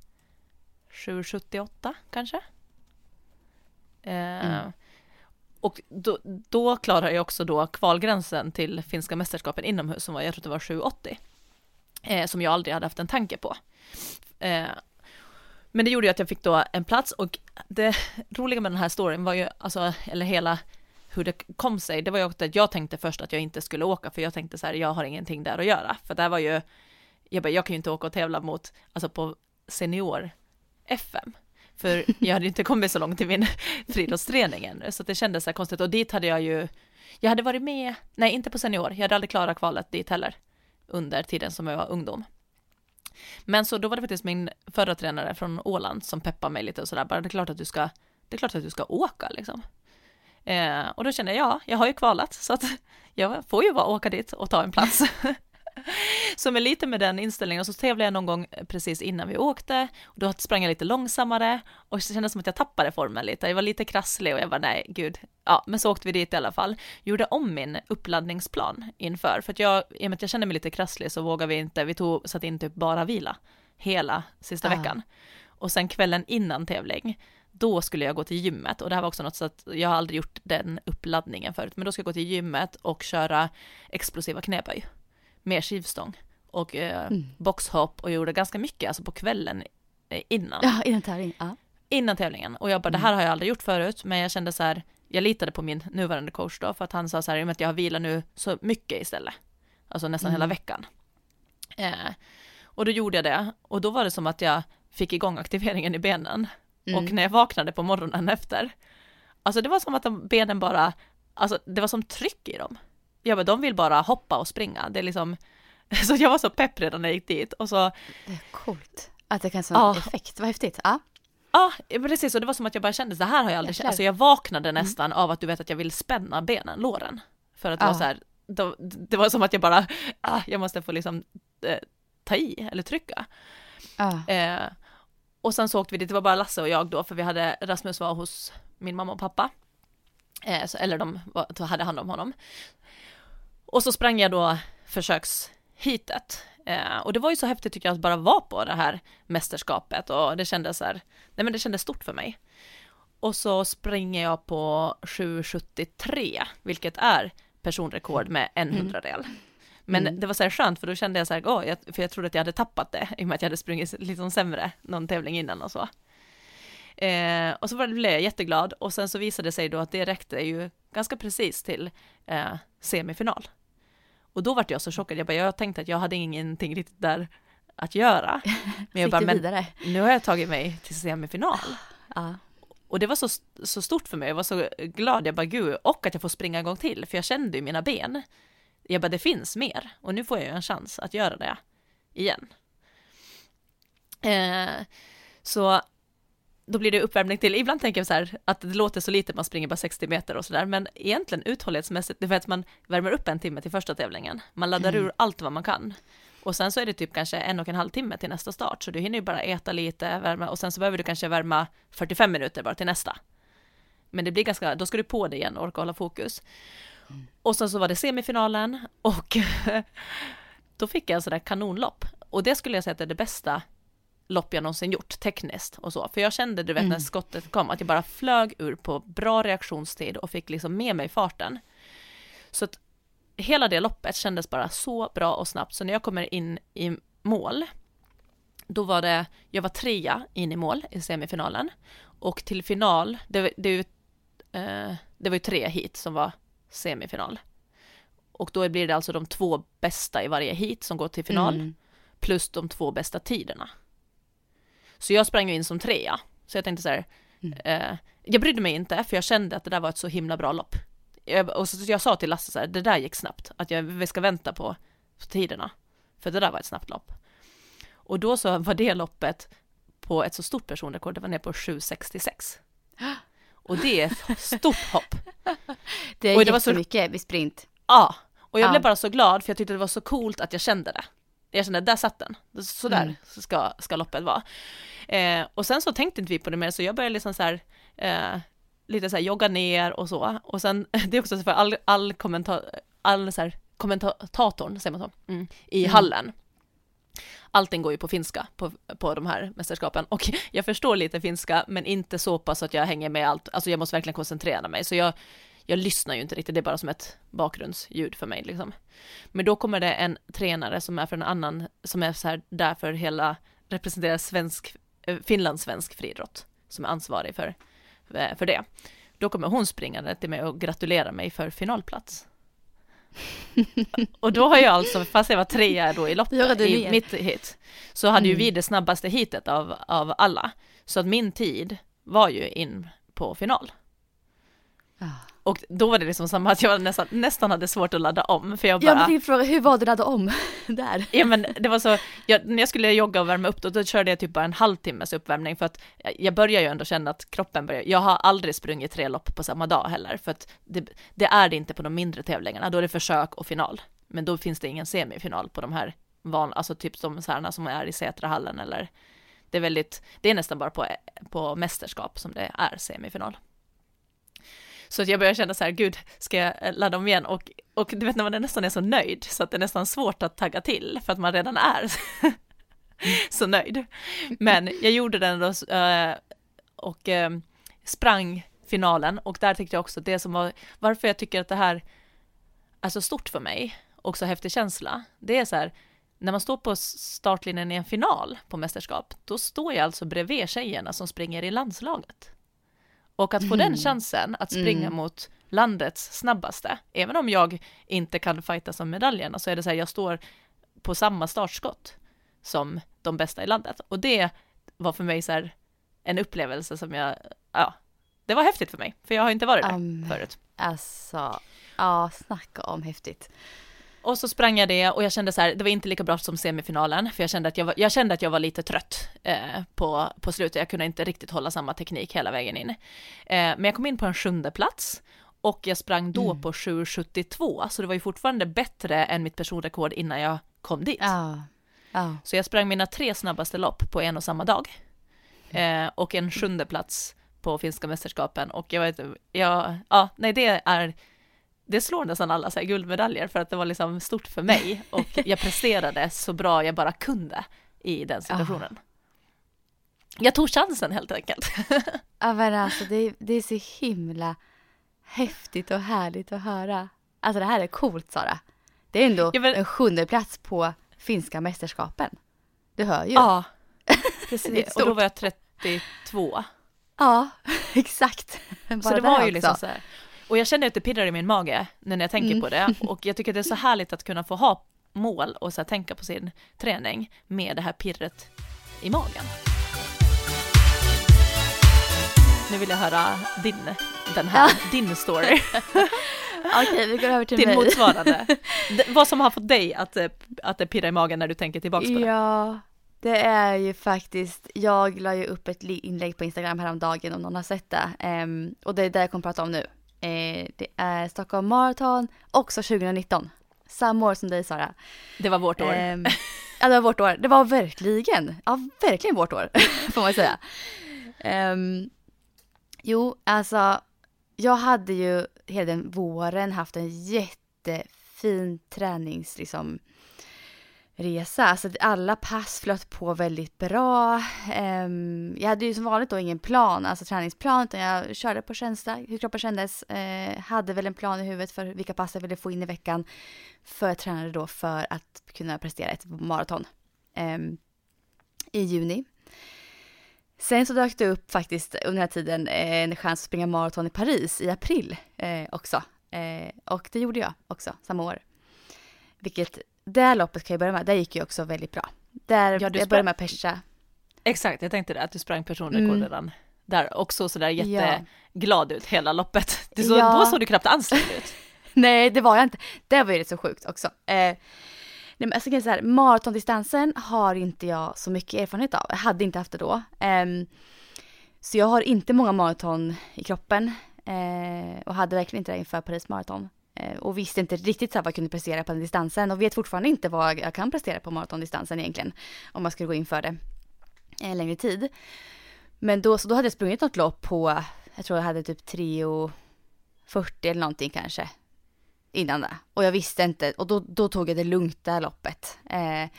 7.78 kanske. Eh, Mm. Och då, då klarade jag också då kvalgränsen till finska mästerskapen inomhus som var, jag tror det var 7.80. Eh, som jag aldrig hade haft en tanke på. Eh, men det gjorde ju att jag fick då en plats och det roliga med den här storyn var ju, alltså, eller hela hur det kom sig, det var ju också att jag tänkte först att jag inte skulle åka, för jag tänkte så här, jag har ingenting där att göra, för det här var ju, jag bara, jag kan ju inte åka och tävla mot, alltså på senior FM, för jag hade ju inte kommit så långt i min friidrottsträning ännu, så det kändes så här konstigt, och dit hade jag ju, jag hade varit med, nej inte på senior, jag hade aldrig klarat kvalet dit heller, under tiden som jag var ungdom. Men så då var det faktiskt min förra tränare från Åland som peppade mig lite och sådär, bara det är klart att du ska, det är klart att du ska åka liksom. Eh, och då kände jag, ja, jag har ju kvalat, så att jag får ju bara åka dit och ta en plats. så med lite med den inställningen, och så tävlade jag någon gång precis innan vi åkte, och då sprang jag lite långsammare, och det kändes som att jag tappade formen lite, jag var lite krasslig och jag var nej, gud, ja, men så åkte vi dit i alla fall, gjorde om min uppladdningsplan inför, för att jag, i och med att jag kände mig lite krasslig så vågade vi inte, vi tog, satt in typ bara vila hela sista Ah. veckan. Och sen kvällen innan tävling, då skulle jag gå till gymmet. Och det här var också något så att jag har aldrig gjort den uppladdningen förut, men då ska jag gå till gymmet och köra explosiva knäböj med skivstång och eh, Mm. boxhopp och gjorde ganska mycket alltså på kvällen eh, innan, Ja, innan tävling. Ja. innan tävlingen och jag bara det här har jag aldrig gjort förut men jag kände så här jag litade på min nuvarande coach då för att han sa så här i och med att jag har vilat nu så mycket istället alltså nästan Mm. hela veckan eh, och då gjorde jag det och då var det som att jag fick igång aktiveringen i benen Mm. och när jag vaknade på morgonen efter, alltså det var som att de benen bara, alltså det var som tryck i dem. Ja men de vill bara hoppa och springa, det är liksom, så jag var så pepp redan när jag gick dit och så, Det är coolt. Att det kan sån Ja. effekt. Vad häftigt. Ja. ja precis, och det var som att jag bara kände, det här har jag aldrig känt, alltså jag vaknade nästan av att du vet att jag vill spänna benen, låren. För att det Ja. var så här, då, det var som att jag bara, ah, jag måste få liksom eh, ta i eller trycka. Ja. Eh, och sen så åkte vi dit, det var bara Lasse och jag då, för vi hade, Rasmus var hos min mamma och pappa. Eh, så, eller de var, hade hand om honom. Och så sprang jag då försökshitet. Eh, och det var ju så häftigt tycker jag att bara vara på det här mästerskapet och det kändes så här, nej men det kändes stort för mig. Och så springer jag på 7.73, vilket är personrekord med en hundradel. Men Mm. det var så här skönt för då kände jag så här, åh, jag, för jag trodde att jag hade tappat det i och med att jag hade sprungit liksom sämre någon tävling innan och så. Eh, och så var blev jag jätteglad och sen så visade det sig då att det räckte ju ganska precis till eh, semifinal. Och då vart jag så chockad, jag bara, jag tänkte att jag hade ingenting riktigt där att göra. Men jag bara, men nu har jag tagit mig till semifinal. Ja. Och det var så, så stort för mig, jag var så glad, jag bara gud, och att jag får springa en gång till, för jag kände ju mina ben. Jag bara det finns mer, och nu får jag ju en chans att göra det igen. Eh, så då blir det uppvärmning till, ibland tänker jag så här att det låter så lite, man springer bara 60 meter och sådär, men egentligen uthållighetsmässigt, det är för att man värmer upp en timme till första tävlingen, man laddar ur allt vad man kan. Och sen så är det typ kanske en och en halv timme till nästa start, så du hinner ju bara äta lite, värma, och sen så behöver du kanske värma 45 minuter bara till nästa. Men det blir ganska, då ska du på det igen och orka hålla fokus. Och sen så var det semifinalen och då fick jag en sån där kanonlopp. Och det skulle jag säga att det är det bästa lopp jag någonsin gjort, tekniskt och så. För jag kände, du vet när skottet kom, att jag bara flög ur på bra reaktionstid och fick liksom med mig farten. Så att hela det loppet kändes bara så bra och snabbt, så när jag kommer in i mål, då var det, jag var trea in i mål i semifinalen, och till final, det, det, eh, det var ju tre hit som var semifinal. Och då blir det alltså de två bästa i varje hit som går till final, Mm. plus de två bästa tiderna. Så jag sprang ju in som trea, så jag tänkte så här, eh, jag brydde mig inte, för jag kände att det där var ett så himla bra lopp. Jag, och så, jag sa till Lasse så här, det där gick snabbt, att jag, vi ska vänta på, på tiderna, för det där var ett snabbt lopp. Och då så var det loppet på ett så stort personrekord, det var ner på 7.66. Och det är ett stort hopp. Det är Oj, det var så- jättemycket vid sprint. Ja, och jag Ja. blev bara så glad för jag tyckte det var så coolt att jag kände det. Jag kände, där satt den. Så där Mm. ska, ska loppet vara. Eh, och sen så tänkte inte vi på det mer, så jag började liksom så här, eh, lite så här jogga ner och så. Och sen, det är också så för all, all kommentar, all så här, kommentatorn, säger man så, mm, i Mm. hallen. Allting går ju på finska på, på de här mästerskapen och jag förstår lite finska men inte så pass att jag hänger med allt, alltså jag måste verkligen koncentrera mig så jag, jag lyssnar ju inte riktigt, det är bara som ett bakgrundsljud för mig liksom. Men då kommer det en tränare som är för en annan, som är så här där för hela, representerar svensk, eh, finlandssvensk friidrott, som är ansvarig för, eh, för det. Då kommer hon springande till mig och gratulerar mig för finalplats. och då har jag alltså, fast jag var trea då i loppet, i ner. mitt hit, så hade ju Mm. vi det snabbaste hitet av, av alla. Så att min tid var ju in på final. Ah. Och då var det liksom samma att jag nästan, nästan hade svårt att ladda om, för jag bara... Ja, men din fråga, hur var det att ladda om där? Ja men det var så, jag, när jag skulle jogga och värma upp då, då körde jag typ bara en halvtimmes uppvärmning för att jag- börjar ju ändå känna att kroppen börjar, jag har aldrig sprungit tre lopp på samma dag heller för att det, det är det inte på de mindre tävlingarna, då är det försök och final. Men då finns det ingen semifinal på de här van, alltså typ de så som är i Sätrahallen eller det är väldigt, det är nästan bara på, på mästerskap som det är semifinal. Så att jag börjar känna så här, gud, ska jag eh, ladda om igen? Och, och du vet när man nästan är så nöjd så att det är nästan svårt att tagga till för att man redan är så nöjd. Men jag gjorde den då eh, och ehm, sprang finalen och där tyckte jag också det som var, varför jag tycker att det här är så stort för mig och så häftig känsla, det är så här, när man står på startlinjen i en final på mästerskap, då står jag alltså bredvid tjejerna som springer i landslaget. Och att få den Mm. chansen att springa Mm. mot landets snabbaste, även om jag inte kan fighta som medaljerna, så är det så här, jag står på samma startskott som de bästa i landet. Och det var för mig så här en upplevelse som jag, ja, det var häftigt för mig, för jag har inte varit där Amen. förut. Alltså, ja, snacka om häftigt. Och så sprang jag det och jag kände så här, det var inte lika bra som semifinalen, för jag kände att jag var, jag kände att jag var lite trött eh, på, på slutet. Jag kunde inte riktigt hålla samma teknik hela vägen in. Eh, men jag kom in på en sjunde plats och jag sprang då Mm. på 7.72, så det var ju fortfarande bättre än mitt personrekord innan jag kom dit. Ja, ja. Så jag sprang mina tre snabbaste lopp på en och samma dag. Eh, och en sjunde plats på finska mästerskapen och jag vet, jag, ja, nej det är, det slår nästan alla så här guldmedaljer för att det var liksom stort för mig och jag presterade så bra jag bara kunde i den situationen. Jag tog chansen helt enkelt. Ja men alltså det, det är så himla häftigt och härligt att höra. Alltså det här är coolt Sara. Det är ändå Ja, men- en sjunde plats på finska mästerskapen. Du hör ju. Ja, precis. Och då var jag 32. Ja, exakt. Bara Så det var ju också. liksom så här. Och jag känner att det pirrar i min mage när jag tänker Mm. på det. Och jag tycker det är så härligt att kunna få ha mål och så tänka på sin träning med det här pirret i magen. Nu vill jag höra din, den här, din story, Okej, vi går över till din mig. motsvarande. Vad som har fått dig att, eh, att det pirrar i magen när du tänker tillbaks på det. Ja, det är ju faktiskt, jag la ju upp ett inlägg på Instagram häromdagen om någon har sett det. Ehm, och det är det jag kommer prata om nu. Eh, det är Stockholm Marathon, också 2019. Samma år som dig Sara. Det var vårt år. Ehm, ja, det var vårt år. Det var verkligen, ja verkligen vårt år, får man säga. Ehm, jo, alltså, jag hade ju hela den våren haft en jättefin tränings, liksom, resa. Alltså alla pass flöt på väldigt bra. Ehm, jag hade ju som vanligt då ingen plan, alltså träningsplan, utan jag körde på känsla, hur kroppen kändes. Eh, hade väl en plan i huvudet för vilka pass jag ville få in i veckan. För jag tränade då för att kunna prestera ett maraton ehm, i juni. Sen så dök det upp faktiskt under den här tiden eh, en chans att springa maraton i Paris i april eh, också. Eh, och det gjorde jag också samma år. Vilket, det loppet kan jag börja med, det gick ju också väldigt bra. Där Ja, jag började med Pesha. Exakt, jag tänkte det, att du sprang personrekord Mm. redan där och såg sådär Ja. jätteglad ut hela loppet. Du så, Ja. Då såg du knappt ansträngd ut. Nej, det var jag inte. Det var ju rätt så sjukt också. Eh, nej, men alltså, så här, maratondistansen har inte jag så mycket erfarenhet av. Jag hade inte haft det då. Ehm, så jag har inte många maraton i kroppen. Eh, och hade verkligen inte det inför Paris maraton. Eh, och visste inte riktigt så vad jag kunde prestera på den distansen. Och vet fortfarande inte vad jag kan prestera på maratondistansen egentligen. Om man skulle gå in för det en längre tid. Men då, så då hade jag sprungit något lopp på Jag tror jag hade typ 3.40 eller någonting kanske. Innan det. Och jag visste inte. Och då, då tog jag det lugnt det här loppet. Eh,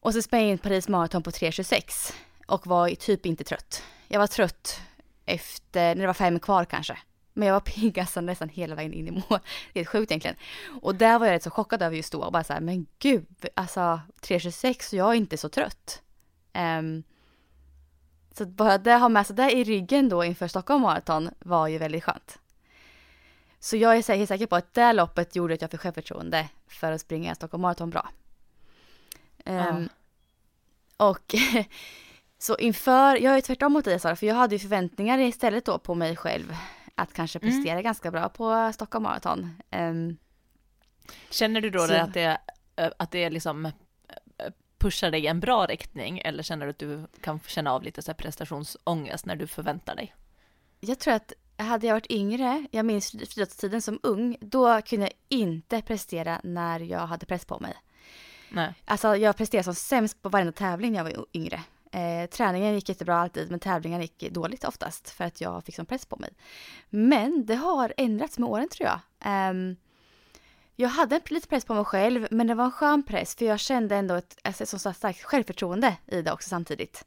och så sprang jag in Paris Marathon på 3.26. Och var typ inte trött. Jag var trött efter, när det var fem kvar kanske. Men jag var pigg alltså nästan hela vägen in i mål. Det är sjukt egentligen. Och där var jag rätt så chockad över just då. Och bara så här, men gud, alltså 3.26 och jag är inte så trött. Um, så bara det ha med sig det i ryggen då inför Stockholm Marathon var ju väldigt skönt. Så jag är helt säker på att det loppet gjorde att jag fick självförtroende för att springa Stockholm Marathon bra. Um, ja. Och så inför, jag är tvärtom mot dig Sara, för jag hade ju förväntningar istället då på mig själv att kanske mm. prestera mm. ganska bra på Stockholm Marathon. Um, Känner du då så, att det, att det liksom pushar dig i en bra riktning eller känner du att du kan känna av lite så prestationsångest när du förväntar dig? Jag tror att hade jag varit yngre, jag minns friidrottstiden som ung, då kunde jag inte prestera när jag hade press på mig. Nej. Alltså jag presterade som sämst på varenda tävling när jag var yngre. Eh, träningen gick jättebra alltid men tävlingen gick dåligt oftast för att jag fick sån press på mig. Men det har ändrats med åren tror jag. Eh, jag hade lite press på mig själv men det var en skön press för jag kände ändå ett, alltså, ett så starkt självförtroende i det också samtidigt.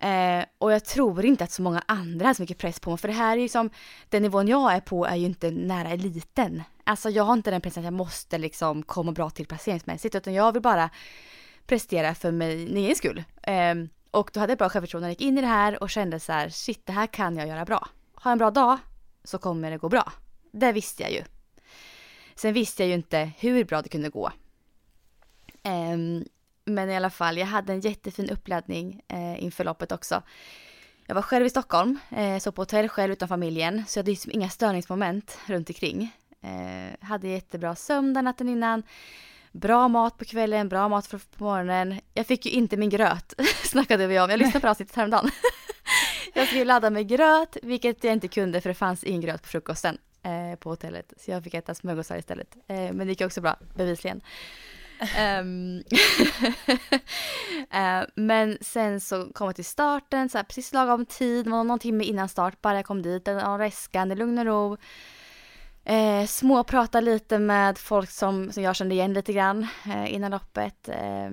Eh, och jag tror inte att så många andra har så mycket press på mig för det här är ju som den nivån jag är på är ju inte nära eliten. Alltså jag har inte den pressen att jag måste liksom komma bra till placeringsmässigt utan jag vill bara prestera för mig, min egen skull. Um, och då hade jag bra självförtroende när jag gick in i det här och kände så här shit det här kan jag göra bra. Har jag en bra dag så kommer det gå bra. Det visste jag ju. Sen visste jag ju inte hur bra det kunde gå. Um, men i alla fall, jag hade en jättefin uppladdning eh, inför loppet också. Jag var själv i Stockholm, eh, så på hotell själv utan familjen, så jag hade liksom inga störningsmoment runt omkring. Eh, hade jättebra sömn den natten innan, bra mat på kvällen, bra mat på morgonen. Jag fick ju inte min gröt, snackade vi om. Jag lyssnade på avsnittet häromdagen. jag skulle ladda med gröt, vilket jag inte kunde för det fanns ingen gröt på frukosten eh, på hotellet. Så jag fick äta smörgåsar istället. Eh, men det gick också bra, bevisligen. um, uh, men sen så kom jag till starten, så här, precis lagom tid, någon timme innan start, bara jag kom dit, en reskan i lugn och ro. Eh, småprata lite med folk som, som jag kände igen lite grann eh, innan loppet. Eh,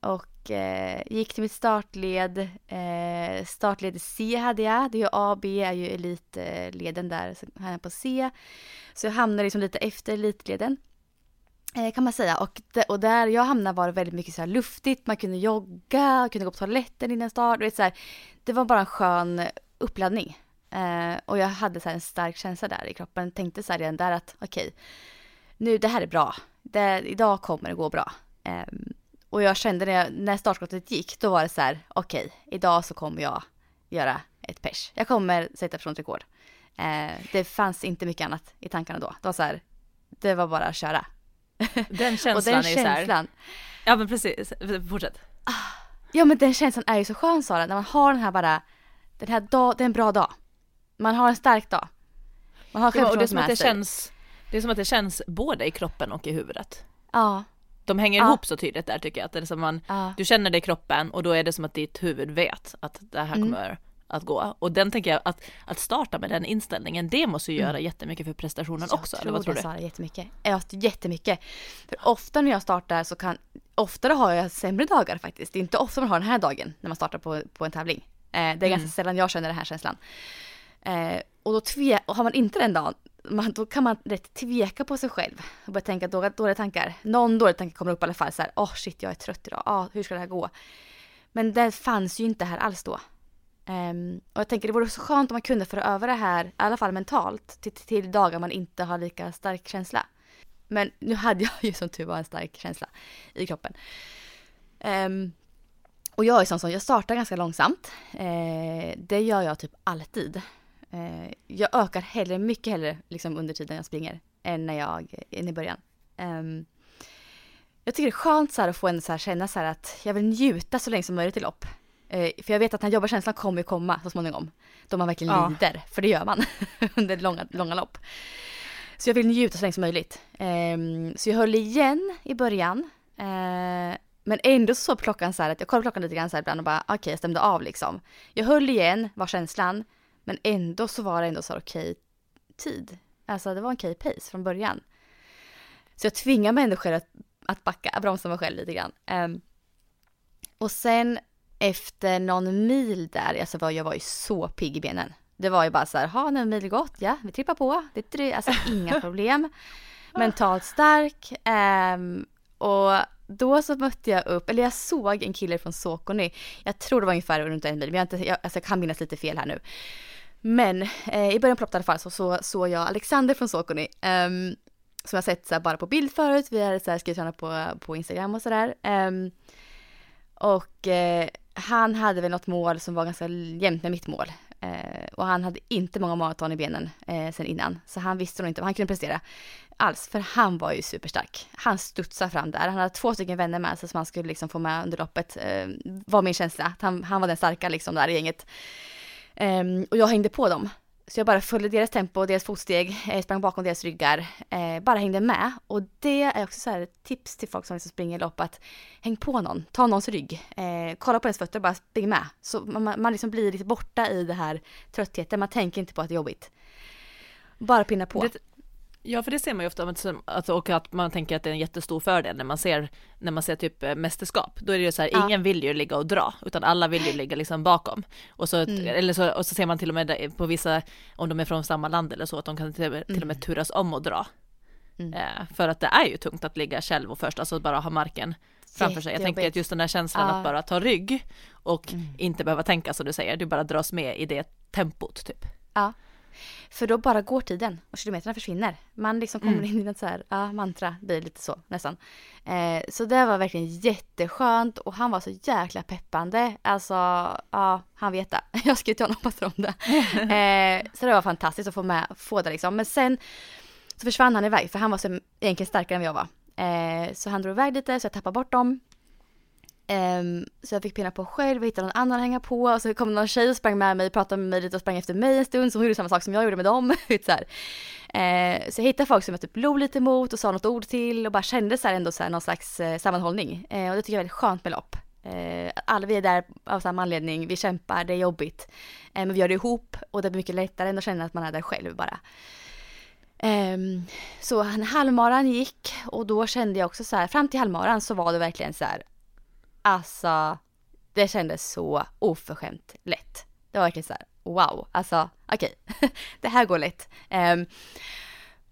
och eh, gick till mitt startled. Eh, startled C hade jag. Det är ju A, B är ju elitleden där, så här på C. Så jag hamnade liksom lite efter elitleden. Eh, kan man säga. Och, och där jag hamnade var det väldigt mycket så här luftigt, man kunde jogga, kunde gå på toaletten innan start. Vet, så här, det var bara en skön uppladdning. Eh, och jag hade så en stark känsla där i kroppen. Tänkte så här redan där att okej, okay, nu det här är bra. Det, idag kommer det gå bra. Eh, och jag kände när, jag, när startskottet gick, då var det så här, okej, okay, idag så kommer jag göra ett pers. Jag kommer sätta personligt Eh, det fanns inte mycket annat i tankarna då. Det var så här, det var bara att köra. Den känslan, och den är ju så här, Ja men precis, fortsätt. Ja men den känslan är ju så skön Sara, när man har den här bara, den här dag, det är en bra dag. Man har en stark dag. Man har ja, och det är som att det känns, det är som att det känns både i kroppen och i huvudet. Ja. De hänger ja. ihop så tydligt där tycker jag, att det är som man, ja. du känner det i kroppen och då är det som att ditt huvud vet att det här mm. kommer att gå. Och den tänker jag att, att starta med den inställningen, det måste ju mm. göra jättemycket för prestationen jag också. Eller vad tror det, du? Sara, jättemycket. Ja, jättemycket. För ofta när jag startar så kan, oftare har jag sämre dagar faktiskt. Det är inte ofta man har den här dagen när man startar på, på en tävling. Eh, det är mm. ganska sällan jag känner den här känslan. Eh, och då tve, och har man inte den dagen, man, då kan man rätt tveka på sig själv och börja tänka dåliga, dåliga tankar. Någon dålig tanke kommer upp i alla fall så här, åh oh, shit jag är trött idag, ah, hur ska det här gå? Men det fanns ju inte här alls då. Um, och jag tänker det vore så skönt om man kunde föra över det här, i alla fall mentalt, till, till dagar man inte har lika stark känsla. Men nu hade jag ju som tur var en stark känsla i kroppen. Um, och jag är sån som, jag startar ganska långsamt. Uh, det gör jag typ alltid. Uh, jag ökar hellre, mycket hellre liksom under tiden jag springer än när jag, än i början. Um, jag tycker det är skönt så att få en så här, känna så att jag vill njuta så länge som möjligt i lopp. Eh, för jag vet att den här jobbarkänslan kommer komma så småningom. Då man verkligen ja. lider, för det gör man under långa, långa lopp. Så jag vill njuta så länge som möjligt. Eh, så jag höll igen i början. Eh, Men ändå så klockan så här att jag kollade klockan lite grann så här ibland och bara okej okay, jag stämde av liksom. Jag höll igen var känslan men ändå så var det ändå så okej okay, tid. Alltså det var en okej okay pace från början. Så jag tvingar människor att, att backa, bromsa mig själv lite grann. Um, och sen efter någon mil där, alltså var, jag var ju så pigg i benen. Det var ju bara så här, ha en mil gått, ja vi trippar på, det är alltså inga problem. Mentalt stark. Um, och då så mötte jag upp, eller jag såg en kille från Sokoni. Jag tror det var ungefär runt en mil, men jag, inte, jag, alltså jag kan minnas lite fel här nu. Men eh, i början på loppet i alla fall så såg så jag Alexander från Sokoni. Um, ehm, som jag sett så här, bara på bild förut, vi hade så här, skrivit honom på, på Instagram och sådär. Um, ehm, och eh, han hade väl något mål som var ganska jämnt med mitt mål. Eh, och han hade inte många maraton i benen eh, sen innan. Så han visste nog inte vad han kunde prestera alls. För han var ju superstark. Han studsade fram där. Han hade två stycken vänner med sig som han skulle liksom få med under loppet. Eh, var min känsla. Han, han var den starka liksom där i gänget. Um, och jag hängde på dem. Så jag bara följde deras tempo, deras fotsteg, eh, sprang bakom deras ryggar, eh, bara hängde med. Och det är också så här ett tips till folk som liksom springer lopp att häng på någon, ta någons rygg, eh, kolla på ens fötter och bara spring med. Så man, man liksom blir lite borta i det här tröttheten, man tänker inte på att det är jobbigt. Bara pinna på. Det, Ja, för det ser man ju ofta, alltså, och att man tänker att det är en jättestor fördel när man ser, när man ser typ eh, mästerskap. Då är det ju så här, ja. ingen vill ju ligga och dra, utan alla vill ju ligga liksom bakom. Och så, mm. eller så, och så ser man till och med på vissa, om de är från samma land eller så, att de kan till, till och med mm. turas om och dra. Mm. Eh, för att det är ju tungt att ligga själv och först, alltså bara ha marken framför sig. Jag tänker att just den där känslan ja. att bara ta rygg och mm. inte behöva tänka som du säger, du bara dras med i det tempot typ. Ja. För då bara går tiden och kilometerna försvinner. Man liksom kommer mm. in i ett så här, ja, mantra, blir lite så nästan. Eh, så det var verkligen jätteskönt och han var så jäkla peppande. Alltså, ja, han vet det. Jag skrev till honom och om det. Eh, så det var fantastiskt att få med, få det liksom. Men sen så försvann han iväg för han var så egentligen starkare än vad jag var. Eh, så han drog iväg lite så jag tappade bort dem. Um, så jag fick pinna på själv och hittade någon annan att hänga på och så kom någon tjej och sprang med mig, pratade med mig lite och sprang efter mig en stund så hon gjorde samma sak som jag gjorde med dem. så, här. Uh, så jag hittade folk som jag typ log lite mot och sa något ord till och bara kände så här ändå så här någon slags uh, sammanhållning. Uh, och det tycker jag är väldigt skönt med lopp. Uh, alla vi är där av samma anledning, vi kämpar, det är jobbigt. men vi gör det ihop och det blir mycket lättare än att känna att man är där själv bara. Um, så halvmaran gick och då kände jag också så här, fram till halvmaran så var det verkligen så här, Alltså, det kändes så oförskämt lätt. Det var verkligen så här, wow, alltså okej, okay. det här går lätt. Um,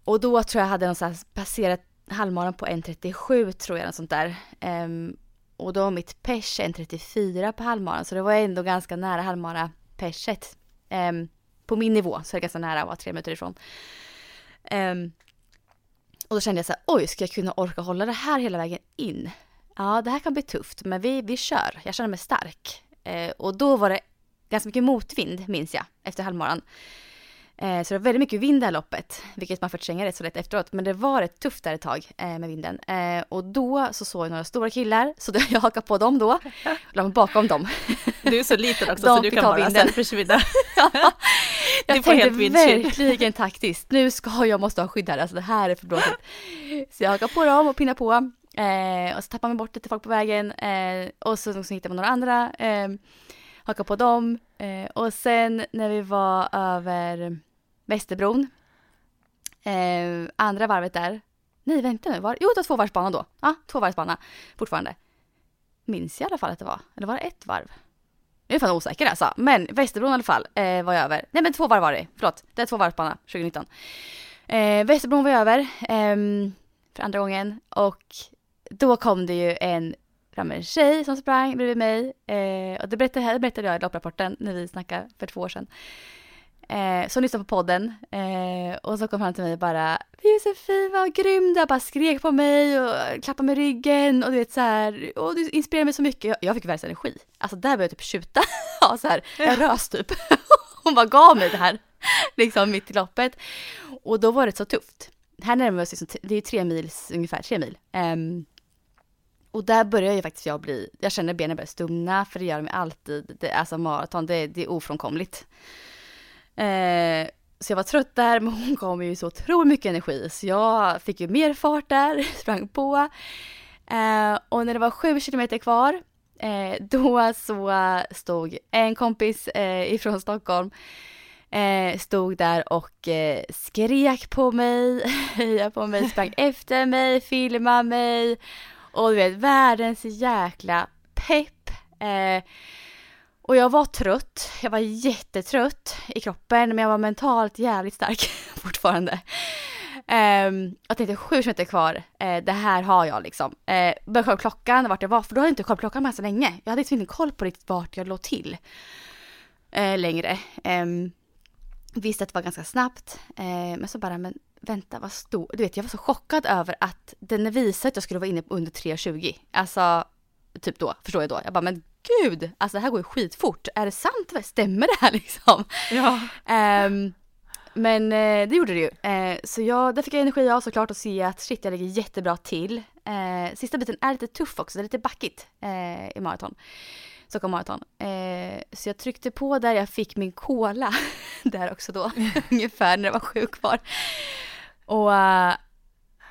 och då tror jag hade någonstans passerat halvmaran på 1.37 tror jag, något sånt där. Um, och då var mitt pers 1.34 på halvmaran, så det var ändå ganska nära halvmara perset. Um, på min nivå så är det ganska nära att vara tre minuter ifrån. Um, och då kände jag så här, oj, ska jag kunna orka hålla det här hela vägen in? Ja det här kan bli tufft men vi, vi kör, jag känner mig stark. Eh, och då var det ganska mycket motvind minns jag efter halvmaran. Eh, så det var väldigt mycket vind det här loppet, vilket man förtränger rätt så lätt efteråt. Men det var rätt tufft där ett tag eh, med vinden. Eh, och då så såg jag några stora killar, så jag hakade på dem då. La mig bakom dem. Du är så liten också så du kan bara vinden. försvinna. ja, jag du tänkte verkligen taktiskt, nu ska jag måste ha skydd här, alltså det här är för blåsigt. Så jag hakade på dem och pinnade på. Eh, och så tappar man bort lite folk på vägen eh, och så, så hittar man några andra, eh, hakar på dem. Eh, och sen när vi var över Västerbron, eh, andra varvet där, nej vänta nu, var, jo det var tvåvarvsbana då, ja tvåvarvsbana fortfarande. Minns jag i alla fall att det var, eller var det ett varv? Jag är fan osäker alltså, men Västerbron i alla fall eh, var jag över, nej men två varv var det, förlåt, det är tvåvarvsbana 2019. Eh, Västerbron var jag över ehm, för andra gången. Och då kom det ju en fram en tjej som sprang bredvid mig. Eh, och det berättade, det berättade jag i lopprapporten när vi snackade för två år sedan. Eh, som lyssnade på podden eh, och så kom han till mig och bara Josefin vad grym du bara skrek på mig och klappade mig i ryggen och du vet så här och du inspirerar mig så mycket. Jag, jag fick världens energi. Alltså där började jag typ tjuta. ja, så här, jag rös typ. Hon bara gav mig det här liksom mitt i loppet. Och då var det så tufft. Här närmar vi oss, liksom, det är tre mils, ungefär tre mil. Um, och där börjar ju faktiskt jag bli, jag känner benen börjar stumna för det gör de alltid, det, alltså maraton, det, det är ofrånkomligt. Eh, så jag var trött där men hon gav mig ju så otroligt mycket energi så jag fick ju mer fart där, sprang på. Eh, och när det var sju kilometer kvar, eh, då så stod en kompis eh, ifrån Stockholm Eh, stod där och eh, skrek på mig, hejade på mig, sprang efter mig, filmade mig och du vet världens jäkla pepp. Eh, och jag var trött, jag var jättetrött i kroppen men jag var mentalt jävligt stark fortfarande. Um, jag tänkte sju kilometer kvar, uh, det här har jag liksom. Uh, började kolla klockan vart jag var, för då hade jag inte kollat klockan med så länge. Jag hade liksom inte koll på riktigt vart jag låg till uh, längre. Um, visste att det var ganska snabbt, uh, men så bara, men vänta vad stor, du vet jag var så chockad över att den visade att jag skulle vara inne på under 3.20. Alltså, typ då, förstår jag då. Jag bara, men gud, alltså det här går ju skitfort. Är det sant? Stämmer det här liksom? Ja. Um, men eh, det gjorde det ju. Eh, så jag, där fick jag energi av såklart att se att shit, jag ligger jättebra till. Eh, sista biten är lite tuff också, det är lite backigt i maraton. Stockholm Marathon. Så jag tryckte på där jag fick min cola där också då, ungefär när det var sju kvar. Och uh,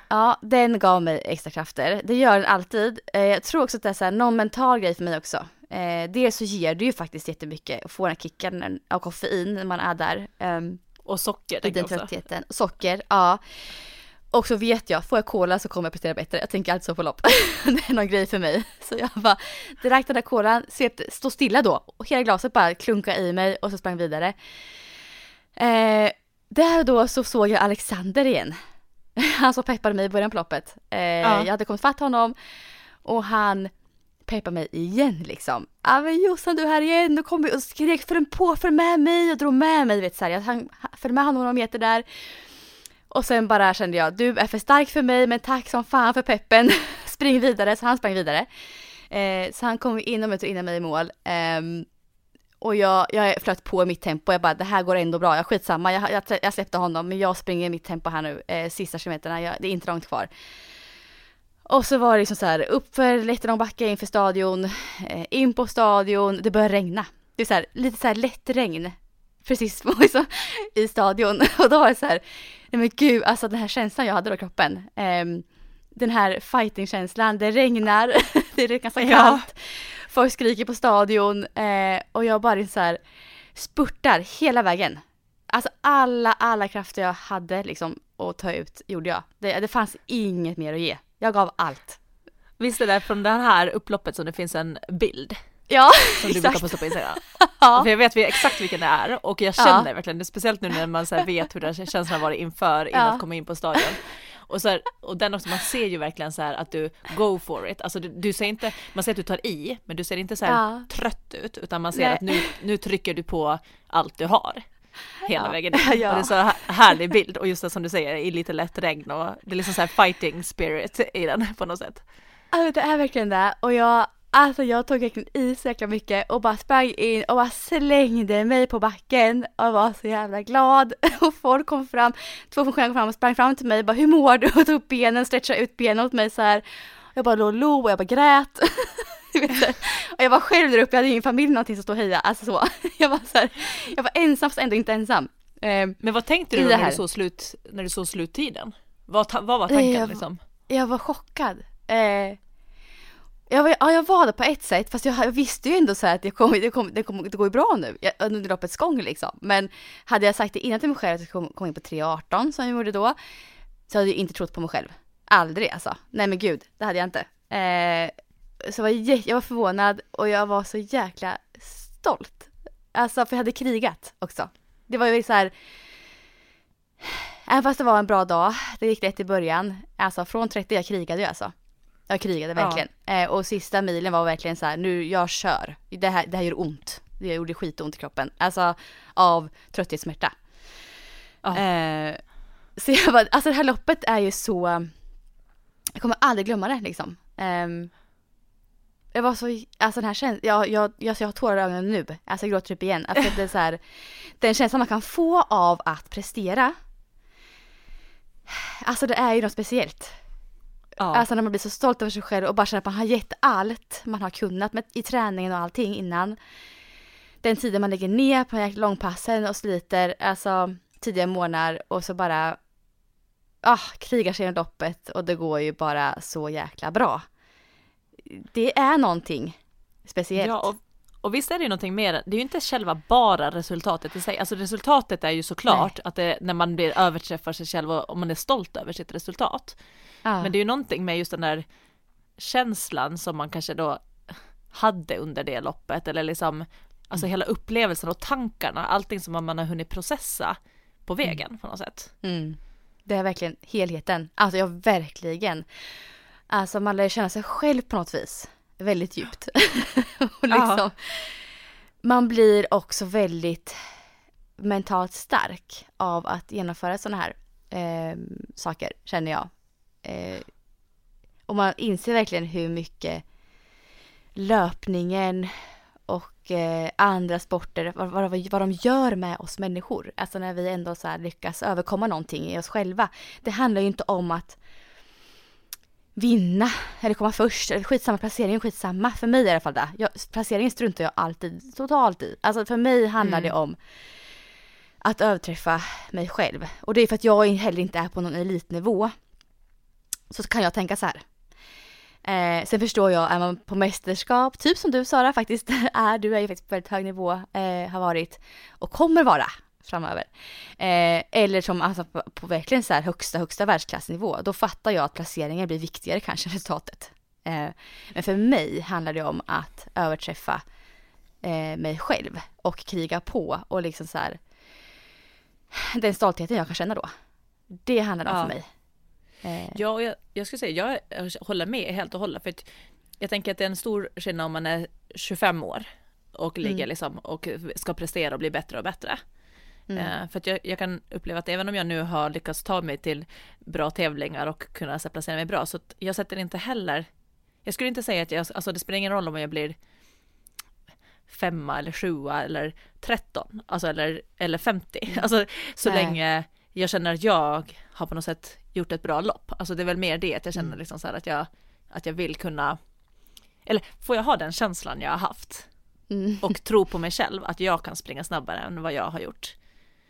ja, den gav mig extra krafter. Det gör den alltid. Eh, jag tror också att det är så här, någon mental grej för mig också. Eh, dels så ger det ju faktiskt jättemycket att få den här kicken av koffein när man är där. Um, och socker I den tröttheten. Socker, ja. Och så vet jag, får jag cola så kommer jag prestera bättre. Jag tänker alltid så på lopp. det är någon grej för mig. Så jag bara drack den där kolan, stå stilla då. Och hela glaset bara klunka i mig och så sprang vidare. Eh, där då så såg jag Alexander igen. Han som peppade mig i början på loppet. Eh, ja. Jag hade kommit fatt honom och han peppade mig igen liksom. Ja men Jossan du är här igen, då kom och skrek för en på, för med mig och drog med mig. Vet, så här. Jag följde med honom några meter där. Och sen bara kände jag, du är för stark för mig men tack som fan för peppen. Spring vidare, så han sprang vidare. Eh, så han kom in och in mig i mål. Eh, och jag, jag flöt på i mitt tempo, jag bara det här går ändå bra, jag skitsamma, jag, jag, jag släppte honom men jag springer i mitt tempo här nu, eh, sista kilometerna, jag, det är inte långt kvar. Och så var det liksom så här uppför jättelång backe inför stadion, eh, in på stadion, det började regna. Det är så här, lite så här lätt regn precis på, liksom, i stadion. Och då var det så här, nej men gud, alltså den här känslan jag hade då i kroppen. Eh, den här fighting-känslan, det regnar, det är ganska kallt. Ja. Folk skriker på stadion eh, och jag bara så här spurtar hela vägen. Alltså alla, alla krafter jag hade liksom att ta ut gjorde jag. Det, det fanns inget mer att ge. Jag gav allt. Visst är det från det här upploppet som det finns en bild? Ja, Som du brukar posta på Instagram. ja. För jag vet exakt vilken det är och jag känner ja. verkligen, speciellt nu när man så vet hur den känslan varit inför innan ja. att komma in på stadion. Och, så här, och den också, man ser ju verkligen så här att du go for it. Alltså du, du ser inte, man ser att du tar i, men du ser inte så ja. trött ut, utan man ser Nej. att nu, nu trycker du på allt du har. Hela ja. vägen in. Ja. Och det är så härlig bild och just det som du säger, i lite lätt regn och det är liksom så här fighting spirit i den på något sätt. Alltså det är verkligen det och jag Alltså jag tog verkligen i så jäkla mycket och bara sprang in och bara slängde mig på backen och var så jävla glad. Och folk kom fram, två funktionärer kom fram och sprang fram till mig och bara hur mår du? Och tog upp benen, stretchade ut benen åt mig så här. Jag bara låg och och jag bara grät. och jag var själv där uppe, jag hade ingen familj någonting som stod och hejade, alltså så. Jag var så här, jag var ensam fast ändå inte ensam. Ehm, Men vad tänkte du när du såg slut, när du såg sluttiden? Vad, vad var tanken jag, liksom? Jag var chockad. Eh, jag var, ja, jag var det på ett sätt, fast jag, jag visste ju ändå så att det, kom, det, kommer, det, kom, det går ju bra nu jag, under loppets gång liksom. Men hade jag sagt det innan till mig själv att jag kom, kom in på 3.18 som jag gjorde då, så hade jag inte trott på mig själv. Aldrig alltså. Nej men gud, det hade jag inte. Eh, så jag var, jag var förvånad och jag var så jäkla stolt. Alltså för jag hade krigat också. Det var ju så här, Även fast det var en bra dag, det gick rätt i början. Alltså från 30, jag krigade ju alltså. Jag krigade verkligen. Ja. Eh, och sista milen var verkligen så här, nu jag kör. Det här, det här gör ont. Det gjorde skitont i kroppen. Alltså av trötthetssmärta. Ja. Eh, så jag bara, alltså det här loppet är ju så, jag kommer aldrig glömma det liksom. Eh, jag var så, alltså den här känslan, jag, jag, jag, jag har tårar i ögonen nu. Alltså jag gråter typ igen. Alltså det är så här, den känslan man kan få av att prestera. Alltså det är ju något speciellt. Ja. Alltså när man blir så stolt över sig själv och bara känner att man har gett allt man har kunnat med, i träningen och allting innan. Den tiden man lägger ner på långpassen och sliter, alltså tidiga månader och så bara ah, krigar sig i loppet och det går ju bara så jäkla bra. det är någonting speciellt. Ja, och, och visst är det ju någonting mer, det är ju inte själva bara resultatet i sig, alltså resultatet är ju såklart att det, när man blir överträffar sig själv och, och man är stolt över sitt resultat. Ja. Men det är ju någonting med just den där känslan som man kanske då hade under det loppet eller liksom alltså hela upplevelsen och tankarna, allting som man har hunnit processa på vägen på något sätt. Mm. Det är verkligen helheten. Alltså jag verkligen. Alltså man lär känna sig själv på något vis. Väldigt djupt. och liksom, Ja. Man blir också väldigt mentalt stark av att genomföra sådana här eh, saker, känner jag. Eh, och man inser verkligen hur mycket löpningen och eh, andra sporter, vad, vad, vad de gör med oss människor. Alltså när vi ändå så lyckas överkomma någonting i oss själva. Det handlar ju inte om att vinna eller komma först. Eller Skitsamma, placeringen skitsamma. För mig i alla fall det. Jag, placeringen struntar jag alltid totalt i. Alltså för mig handlar Mm. det om att överträffa mig själv. Och det är för att jag heller inte är på någon elitnivå. Så kan jag tänka så här. Eh, sen förstår jag, är man på mästerskap, typ som du Sara faktiskt är, du är ju faktiskt på väldigt hög nivå, eh, har varit och kommer vara framöver. Eh, eller som alltså på, på verkligen så här högsta, högsta världsklassnivå, då fattar jag att placeringen blir viktigare kanske än resultatet. Eh, men för mig handlar det om att överträffa eh, mig själv och kriga på och liksom så här den stoltheten jag kan känna då. Det handlar det om Ja. för mig. Eh, Ja, jag, jag skulle säga, jag håller med helt och hållet, för att jag tänker att det är en stor skillnad om man är 25 år och ligger Mm. liksom och ska prestera och bli bättre och bättre. Eh, för att jag, jag kan uppleva att även om jag nu har lyckats ta mig till bra tävlingar och kunna placera mig bra, så jag sätter inte heller, jag skulle inte säga att jag, alltså det spelar ingen roll om jag blir femma eller sjua eller tretton, alltså eller, eller 50, alltså så Nej. länge jag känner att jag har på något sätt gjort ett bra lopp. Alltså det är väl mer det att jag känner liksom så att jag, att jag vill kunna, eller får jag ha den känslan jag har haft mm. och tro på mig själv att jag kan springa snabbare än vad jag har gjort.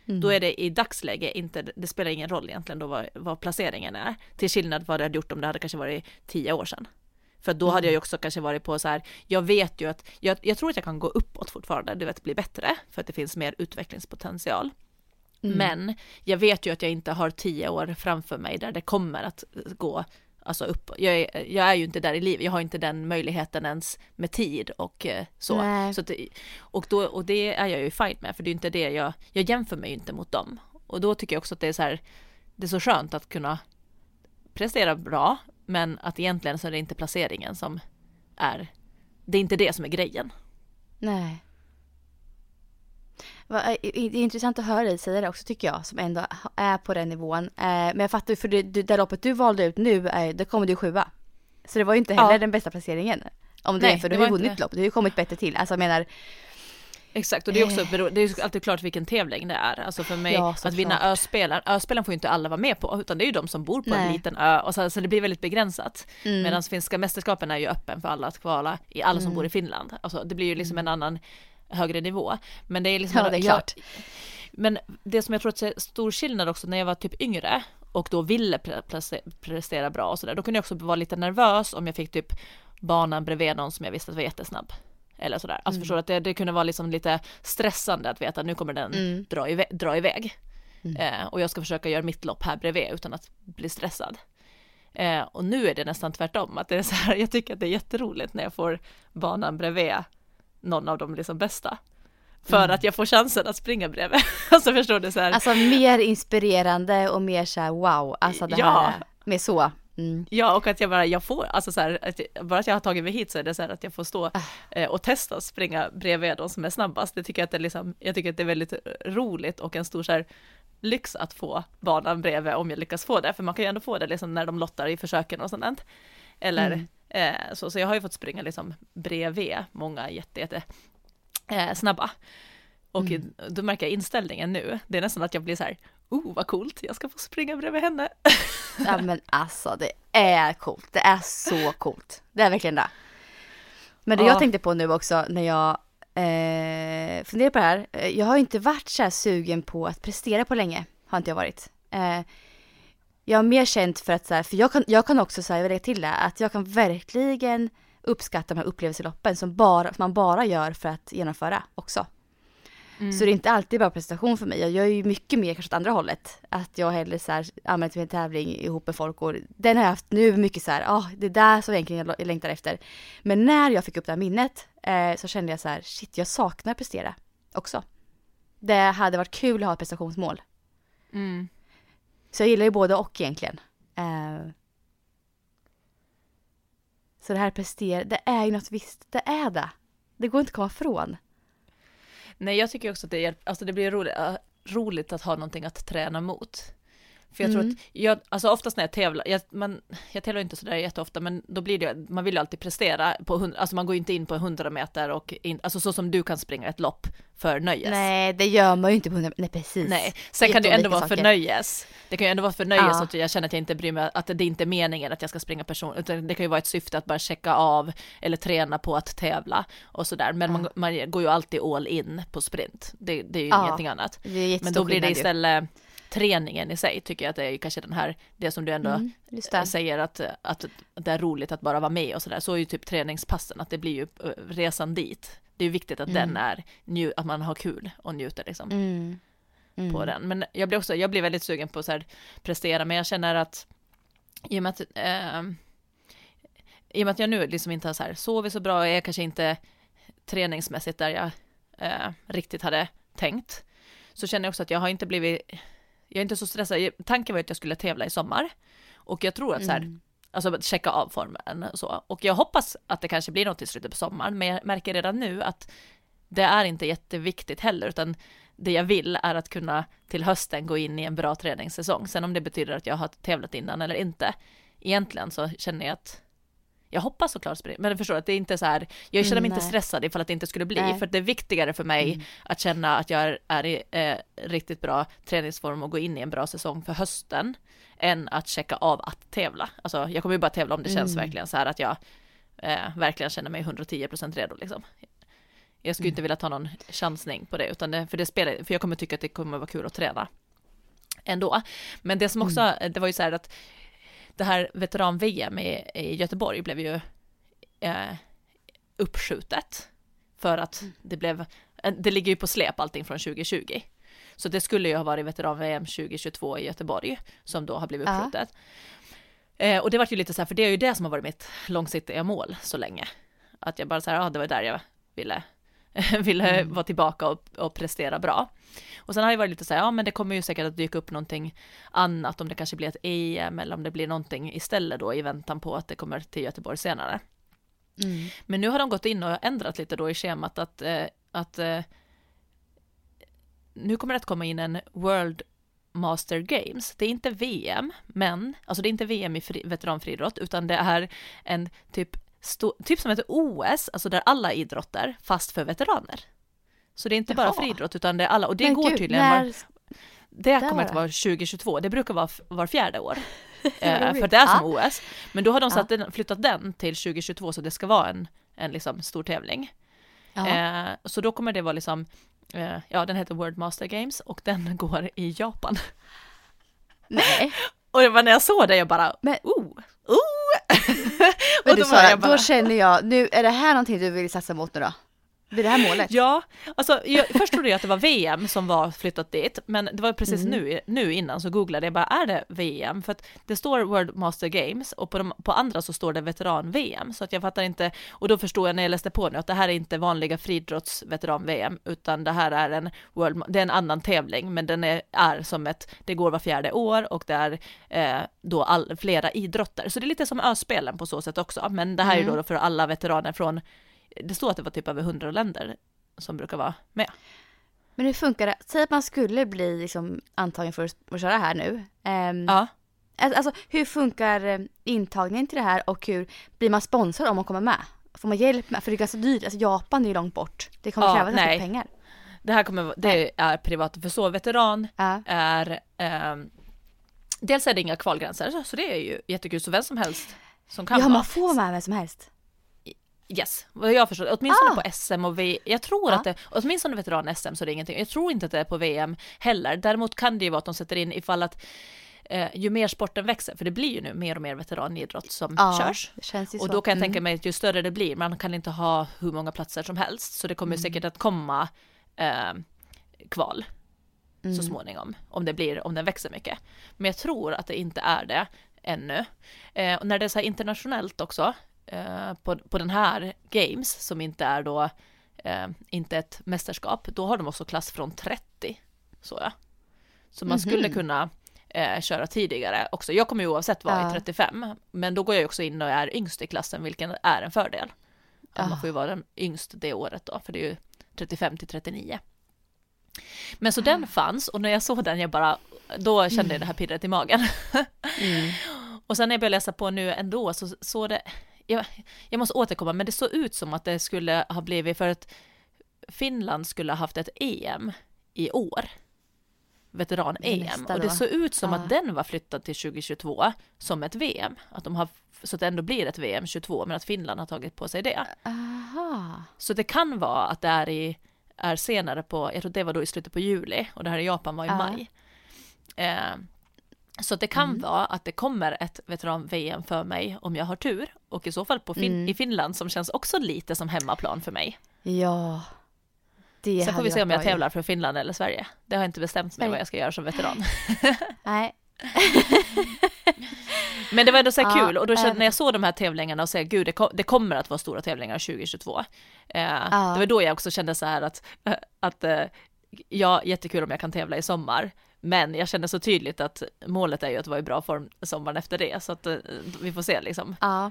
Mm. Då är det i dagsläge inte, det spelar ingen roll egentligen då vad, vad placeringen är. Till skillnad vad det hade gjort om det hade kanske varit tio år sedan. För då hade jag ju också kanske varit på så här, jag vet ju att, jag, jag tror att jag kan gå uppåt fortfarande, du vet bli bättre, för att det finns mer utvecklingspotential. Mm. Men jag vet ju att jag inte har tio år framför mig där det kommer att gå alltså upp. Jag är, jag är ju inte där i livet, jag har inte den möjligheten ens med tid och eh, så. Nej. så att, och, då, och det är jag ju fine med, för det är inte det jag, jag jämför mig ju inte mot dem. Och då tycker jag också att det är så här, det är så skönt att kunna prestera bra, men att egentligen så är det inte placeringen som är, det är inte det som är grejen. Nej. Eh, Det är intressant att höra dig säga det också tycker jag, som ändå är på den nivån. Eh, Men jag fattar ju, för det, det det loppet du valde ut nu, är- det kommer du sjua. Så det var ju inte heller Ja. den bästa placeringen. Om du Nej, jämför, du det har ju vunnit det. lopp, du har ju kommit bättre till. Alltså jag menar, Exakt, och det är också det är alltid klart vilken tävling det är. Alltså för mig, Ja, att såklart. vinna Öspelen, Öspelen får ju inte alla vara med på, utan det är ju de som bor på en Nej. liten ö, och så, så det blir väldigt begränsat. Mm. Medan finska mästerskapen är ju öppen för alla att kvala, i alla som bor i Finland. Alltså det blir ju liksom en annan högre nivå. Men det är liksom Mm. Ja, det är klart. Men det som jag tror att är stor skillnad också när jag var typ yngre och då ville prestera bra och sådär, då kunde jag också vara lite nervös om jag fick typ banan bredvid någon som jag visste var jättesnabb. Eller sådär. Alltså förstår du att det, det kunde vara liksom lite stressande att veta att nu kommer den Mm. dra, iväg, dra iväg. Eh, och jag ska försöka göra mitt lopp här bredvid utan att bli stressad. Eh, och nu är det nästan tvärtom, att det är så här, jag tycker att det är jätteroligt när jag får banan bredvid någon av de liksom bästa. För att jag får chansen att springa bredvid. alltså förstår du så här. alltså mer inspirerande och mer så här wow, alltså det Ja. här, mer så. Mm. Ja, och att jag bara, jag får, alltså så här, att jag, bara att jag har tagit mig hit så är det så här att jag får stå eh, och testa att springa bredvid de som är snabbast. Det tycker jag att det är liksom, jag tycker att det är väldigt roligt och en stor så här, lyx att få banan bredvid om jag lyckas få det, för man kan ju ändå få det liksom när de lottar i försöken och sånt. Eller eh, så, så jag har ju fått springa liksom bredvid många jätte, jätte eh, snabba. Och då märker jag inställningen nu, det är nästan att jag blir så här, oh vad coolt, jag ska få springa bredvid henne. Ja men alltså det är coolt, det är så coolt. Det är verkligen det. Men det Ja. jag tänkte på nu också när jag eh, funderar på det här. eh, Jag har inte varit så här sugen på att prestera på länge. Har inte jag varit. Eh, jag har mer känt för att så här, för jag kan, jag kan också säga, jag vill lägga till det, att jag kan verkligen uppskatta de här upplevelseloppen som, bara, som man bara gör för att genomföra också. Mm. Så det är inte alltid bara prestation för mig. Jag gör ju mycket mer kanske åt andra hållet. Att jag hellre så här använder en tävling ihop med folk och den har jag haft nu mycket så här, ja ah, det är där som egentligen jag längtar efter. Men när jag fick upp det här minnet eh, så kände jag så här, shit jag saknar prestera också. Det hade varit kul att ha ett prestationsmål. Mm. Så jag gillar ju både och egentligen. Eh, så det här prestera, det är ju något visst, det är det. Det går inte att komma ifrån. Nej, jag tycker också att det, hjälper, alltså det blir roligt, eh, roligt att ha någonting att träna mot. För jag tror Mm. att, jag, alltså oftast när jag tävlar, jag, man, jag tävlar inte sådär jätteofta, men då blir det, man vill ju alltid prestera på hund, alltså man går ju inte in på 100 meter och in, alltså så som du kan springa ett lopp för nöjes. Nej, det gör man ju inte på hundra, nej precis. Nej, sen kan det ju ändå vara för nöjes. Det kan ju ändå vara för nöjes Ja. att jag känner att jag inte bryr mig, att det inte är meningen att jag ska springa person, utan det kan ju vara ett syfte att bara checka av eller träna på att tävla och sådär. Men man, man går ju alltid all in på sprint. Det, det är ju Ja, ingenting annat. Men då blir det skillnad ju. Träningen i sig, tycker jag att det är ju kanske den här, det som du ändå Mm, det. säger att, att det är roligt att bara vara med och sådär. Så är ju typ träningspassen, att det blir ju eh, resan dit. Det är ju viktigt att den är, att man har kul och njuter liksom Mm. Mm. på den. Men jag blir också, jag blir väldigt sugen på att prestera, men jag känner att i och med att, eh, i och med att jag nu liksom inte har så här, sovit så bra och är kanske inte träningsmässigt där jag eh, riktigt hade tänkt, så känner jag också att jag har inte blivit, jag är inte så stressad. Tanken var att jag skulle tävla i sommar och jag tror att så här, Mm. Alltså att checka av formen och så. Och jag hoppas att det kanske blir något i slutet på sommaren, men jag märker redan nu att det är inte jätteviktigt heller, utan det jag vill är att kunna till hösten gå in i en bra träningssäsong. Sen om det betyder att jag har tävlat innan eller inte, egentligen så känner jag att jag hoppas såklart men jag förstår att det är inte så här, jag känner mig Mm, inte stressad ifall att det inte skulle bli, Nej. för det är viktigare för mig Mm. att känna att jag är, är i eh, riktigt bra träningsform och gå in i en bra säsong för hösten, än att checka av att tävla. Alltså jag kommer ju bara tävla om det känns Mm. verkligen så här att jag eh, verkligen känner mig 110% redo liksom. Jag skulle Mm. inte vilja ta någon chansning på det, utan det, för det spelar, för jag kommer tycka att det kommer vara kul att träna ändå. Men det som också, Mm. det var ju så här att det här veteran-VM i, i Göteborg blev ju eh, uppskjutet för att Mm. det blev, eh, det ligger ju på släp allting från 2020. Så det skulle ju ha varit veteran-VM 2022 i Göteborg som då har blivit uppskjutet. Eh, och det var ju lite så här, för det är ju det som har varit mitt långsiktiga mål så länge. Att jag bara så här, ja det var där jag ville, ville Mm. vara tillbaka och, och prestera bra. Och sen har det varit lite så här, ja men det kommer ju säkert att dyka upp någonting annat, om det kanske blir ett EM eller om det blir någonting istället då i väntan på att det kommer till Göteborg senare. Mm. Men nu har de gått in och ändrat lite då i schemat att, eh, att eh, nu kommer det att komma in en World Master Games. Det är inte VM, men, alltså det är inte VM i fri, veteranfriidrott, utan det är en typ, typ som ett OS, alltså där alla idrotter, fast för veteraner. Så det är inte bara Jaha. friidrott, utan det är alla, och det Men går gud, tydligen, när- var, det där kommer att var vara 2022, det brukar vara var fjärde år. Eh, för det är som Ja. OS. Men då har de Ja. satt den, flyttat den till 2022 så det ska vara en, en liksom stor tävling. Ja. Eh, så då kommer det vara liksom, eh, ja den heter World Master Games och den går i Japan. Nej, Och det var när jag såg det jag bara, Men- oh, oh! och du då Sara, bara, då känner jag, nu är det här någonting du vill satsa mot nu då? Blir det här målet? Ja, alltså jag, först trodde jag att det var VM som var flyttat dit, men det var precis Mm. nu, nu innan så googlade jag bara, är det VM? För att det står World Master Games och på, de, på andra så står det veteran-VM, så att jag fattar inte, och då förstod jag när jag läste på nu att det här är inte vanliga friidrotts-veteran-VM, utan det här är en World, det är en annan tävling, men den är, är som ett, det går var fjärde år och det är eh, då all, flera idrotter, så det är lite som öspelen på så sätt också, men det här är Mm. då för alla veteraner från det står att det var typ över hundra länder som brukar vara med. Men hur funkar det? Säg att man skulle bli liksom antagen för att köra här nu. Ehm, Ja. Alltså hur funkar eh, intagningen till det här och hur blir man sponsrad om man kommer med? Får man hjälp med? För det är ganska dyrt, alltså Japan är ju långt bort. Det kommer Ja, kräva ganska nej. mycket pengar. Det här kommer, det är privat, för så veteran Ja. är, ehm, dels är det inga kvalgränser, så det är ju jättekul, så vem som helst som kan Ja, man får vara med vem som helst. Yes, vad jag förstår, åtminstone Ah. på SM och VM, jag tror Ja. att det, åtminstone veteran-SM så det är ingenting, jag tror inte att det är på VM heller, däremot kan det ju vara att de sätter in ifall att eh, ju mer sporten växer, för det blir ju nu mer och mer veteranidrott som Ja, körs. det Och då kan jag Mm. tänka mig att ju större det blir, man kan inte ha hur många platser som helst, så det kommer Mm. säkert att komma eh, kval Mm. så småningom, om det blir, om den växer mycket. Men jag tror att det inte är det ännu. Eh, och när det är så här internationellt också, eh, på, på den här Games, som inte är då, eh, inte ett mästerskap, då har de också klass från 30, så ja. Så man skulle Mhm. kunna eh, köra tidigare också. Jag kommer ju oavsett vara Ja. i 35, men då går jag också in och är yngst i klassen, vilken är en fördel. Ja. Ah. Man får ju vara den yngst det året då, för det är ju 35 till 39. Men så den fanns och när jag såg den, jag bara, då kände jag det här pirret i magen. Mm. Och sen när jag började läsa på nu ändå så såg det, jag, jag måste återkomma, men det såg ut som att det skulle ha blivit för att Finland skulle ha haft ett EM i år. Veteran-EM. Nästa Och det såg ut som Ja. att den var flyttad till 2022 som ett VM. Att de har, så att det ändå blir ett VM 22, men att Finland har tagit på sig det. Aha. Så det kan vara att det är, i, är senare på, jag tror det var då i slutet på juli och det här i Japan var i Ja. maj. Eh, så det kan Mm. vara att det kommer ett veteran-VM för mig om jag har tur och i så fall på fin- Mm. i Finland som känns också lite som hemmaplan för mig. Ja. Det Sen får vi se om jag tävlar för Finland eller Sverige. Det har jag inte bestämt mig vad jag ska göra som veteran. Nej. Men det var ändå så här Ja, kul och då kände, även- när jag såg de här tävlingarna och säga gud det, ko- det kommer att vara stora tävlingar 2022. Eh, Ja. Det var då jag också kände så här att, eh, att eh, ja, jättekul om jag kan tävla i sommar. Men jag kände så tydligt att målet är ju att vara i bra form sommaren efter det, så att eh, vi får se liksom. Ja.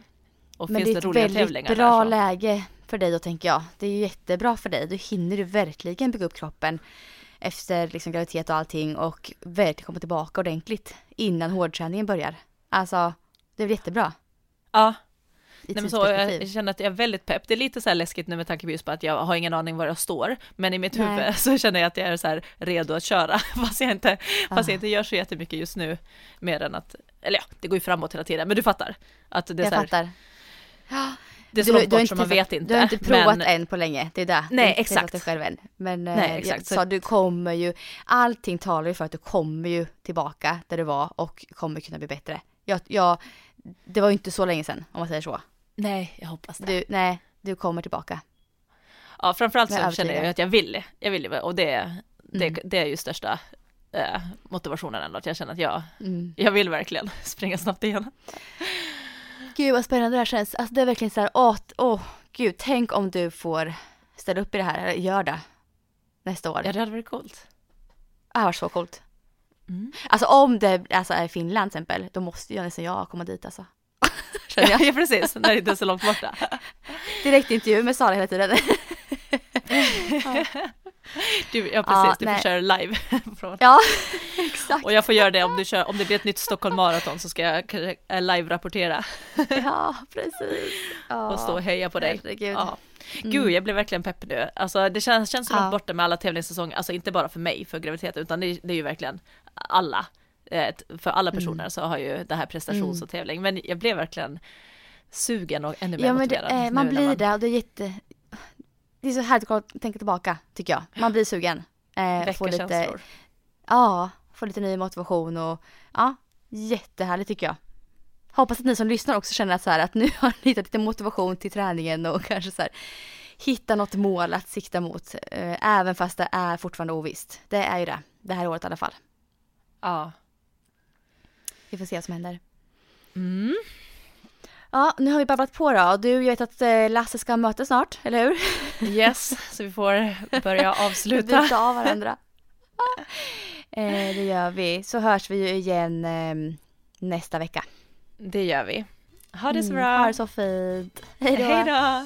Och Men det är ett väldigt bra läge för dig då tänker jag. Det är ju jättebra för dig. Då hinner du verkligen bygga upp kroppen efter liksom graviditet och allting och verkligen komma tillbaka ordentligt innan hårdträningen börjar. Alltså, det är väl jättebra. Ja, Nej, men så, jag, känner att jag är väldigt pepp. Det är lite så läskigt nu med tanke på just på att jag har ingen aning var jag står. Men i mitt Nej. huvud så känner jag att jag är så här redo att köra. Fast jag inte, fast Ah. jag inte gör så jättemycket just nu. Mer än att, eller ja, det går ju framåt hela tiden. Men du fattar. Att det är, jag så här, fattar. det är så Du- långt bort så man vet inte. Du har inte provat men, än på länge, det är det. Nej, Du exakt. dig själv än. Men eh, Nej, exakt. Jag Så- sa, du kommer ju, allting talar ju för att du kommer ju tillbaka där du var och kommer kunna bli bättre. Jag, jag, det var ju inte så länge sedan om man säger så. Nej, jag hoppas det. Du, nej, du kommer tillbaka. Ja, framförallt så känner jag att jag vill. Jag vill och det, Mm. det är ju största eh, motivationen ändå. Att jag känner att jag, Mm. jag vill verkligen springa snabbt igen. Gud vad spännande det här känns. Alltså det är verkligen så här, åh, åh gud, tänk om du får ställa upp i det här, eller gör det nästa år. Ja, det hade varit coolt. Det här var så coolt. Mm. Alltså om det alltså, är Finland till exempel, då måste jag nästan jag komma dit alltså. Känner jag. Ja, precis. När det inte är så långt borta. Direkt intervju med Sara hela tiden. Du, ja precis, Ja, du nej. får köra live. Från- ja, exakt. Och jag får göra det om, du kör, om det blir ett nytt Stockholm Marathon så ska jag eh, live-rapportera Ja, precis. Ja. och stå och heja på dig. Herregud. Ja. Mm. Gud, jag blev verkligen pepp nu. Alltså det känns, känns så långt Ja. borta med alla tävlingssäsonger, alltså inte bara för mig för graviditet utan det, det är ju verkligen alla. Eh, För alla personer Mm. så har ju det här prestations Mm. och tävling, men jag blev verkligen sugen och ännu mer Ja men det, motiverad. eh, man blir det och det är jätte... Det är så härligt att tänka tillbaka tycker jag. Man blir sugen. Eh, får lite, känslor. ja, får lite ny motivation och ja, jättehärligt tycker jag. Hoppas att ni som lyssnar också känner att, så här, att nu har ni hittat lite motivation till träningen och kanske så här, hitta något mål att sikta mot. Eh, även fast det är fortfarande ovisst. Det är ju det, det här året i alla fall. Ja. Vi får se vad som händer. Mm. Ja, nu har vi babblat på då. Du, jag vet att eh, Lasse ska möta snart, eller hur? Yes, så vi får börja avsluta. Byta av varandra. eh, det gör vi. Så hörs vi ju igen eh, nästa vecka. Det gör vi. Ha det så Mm, bra. Ha det så fint. Hej då.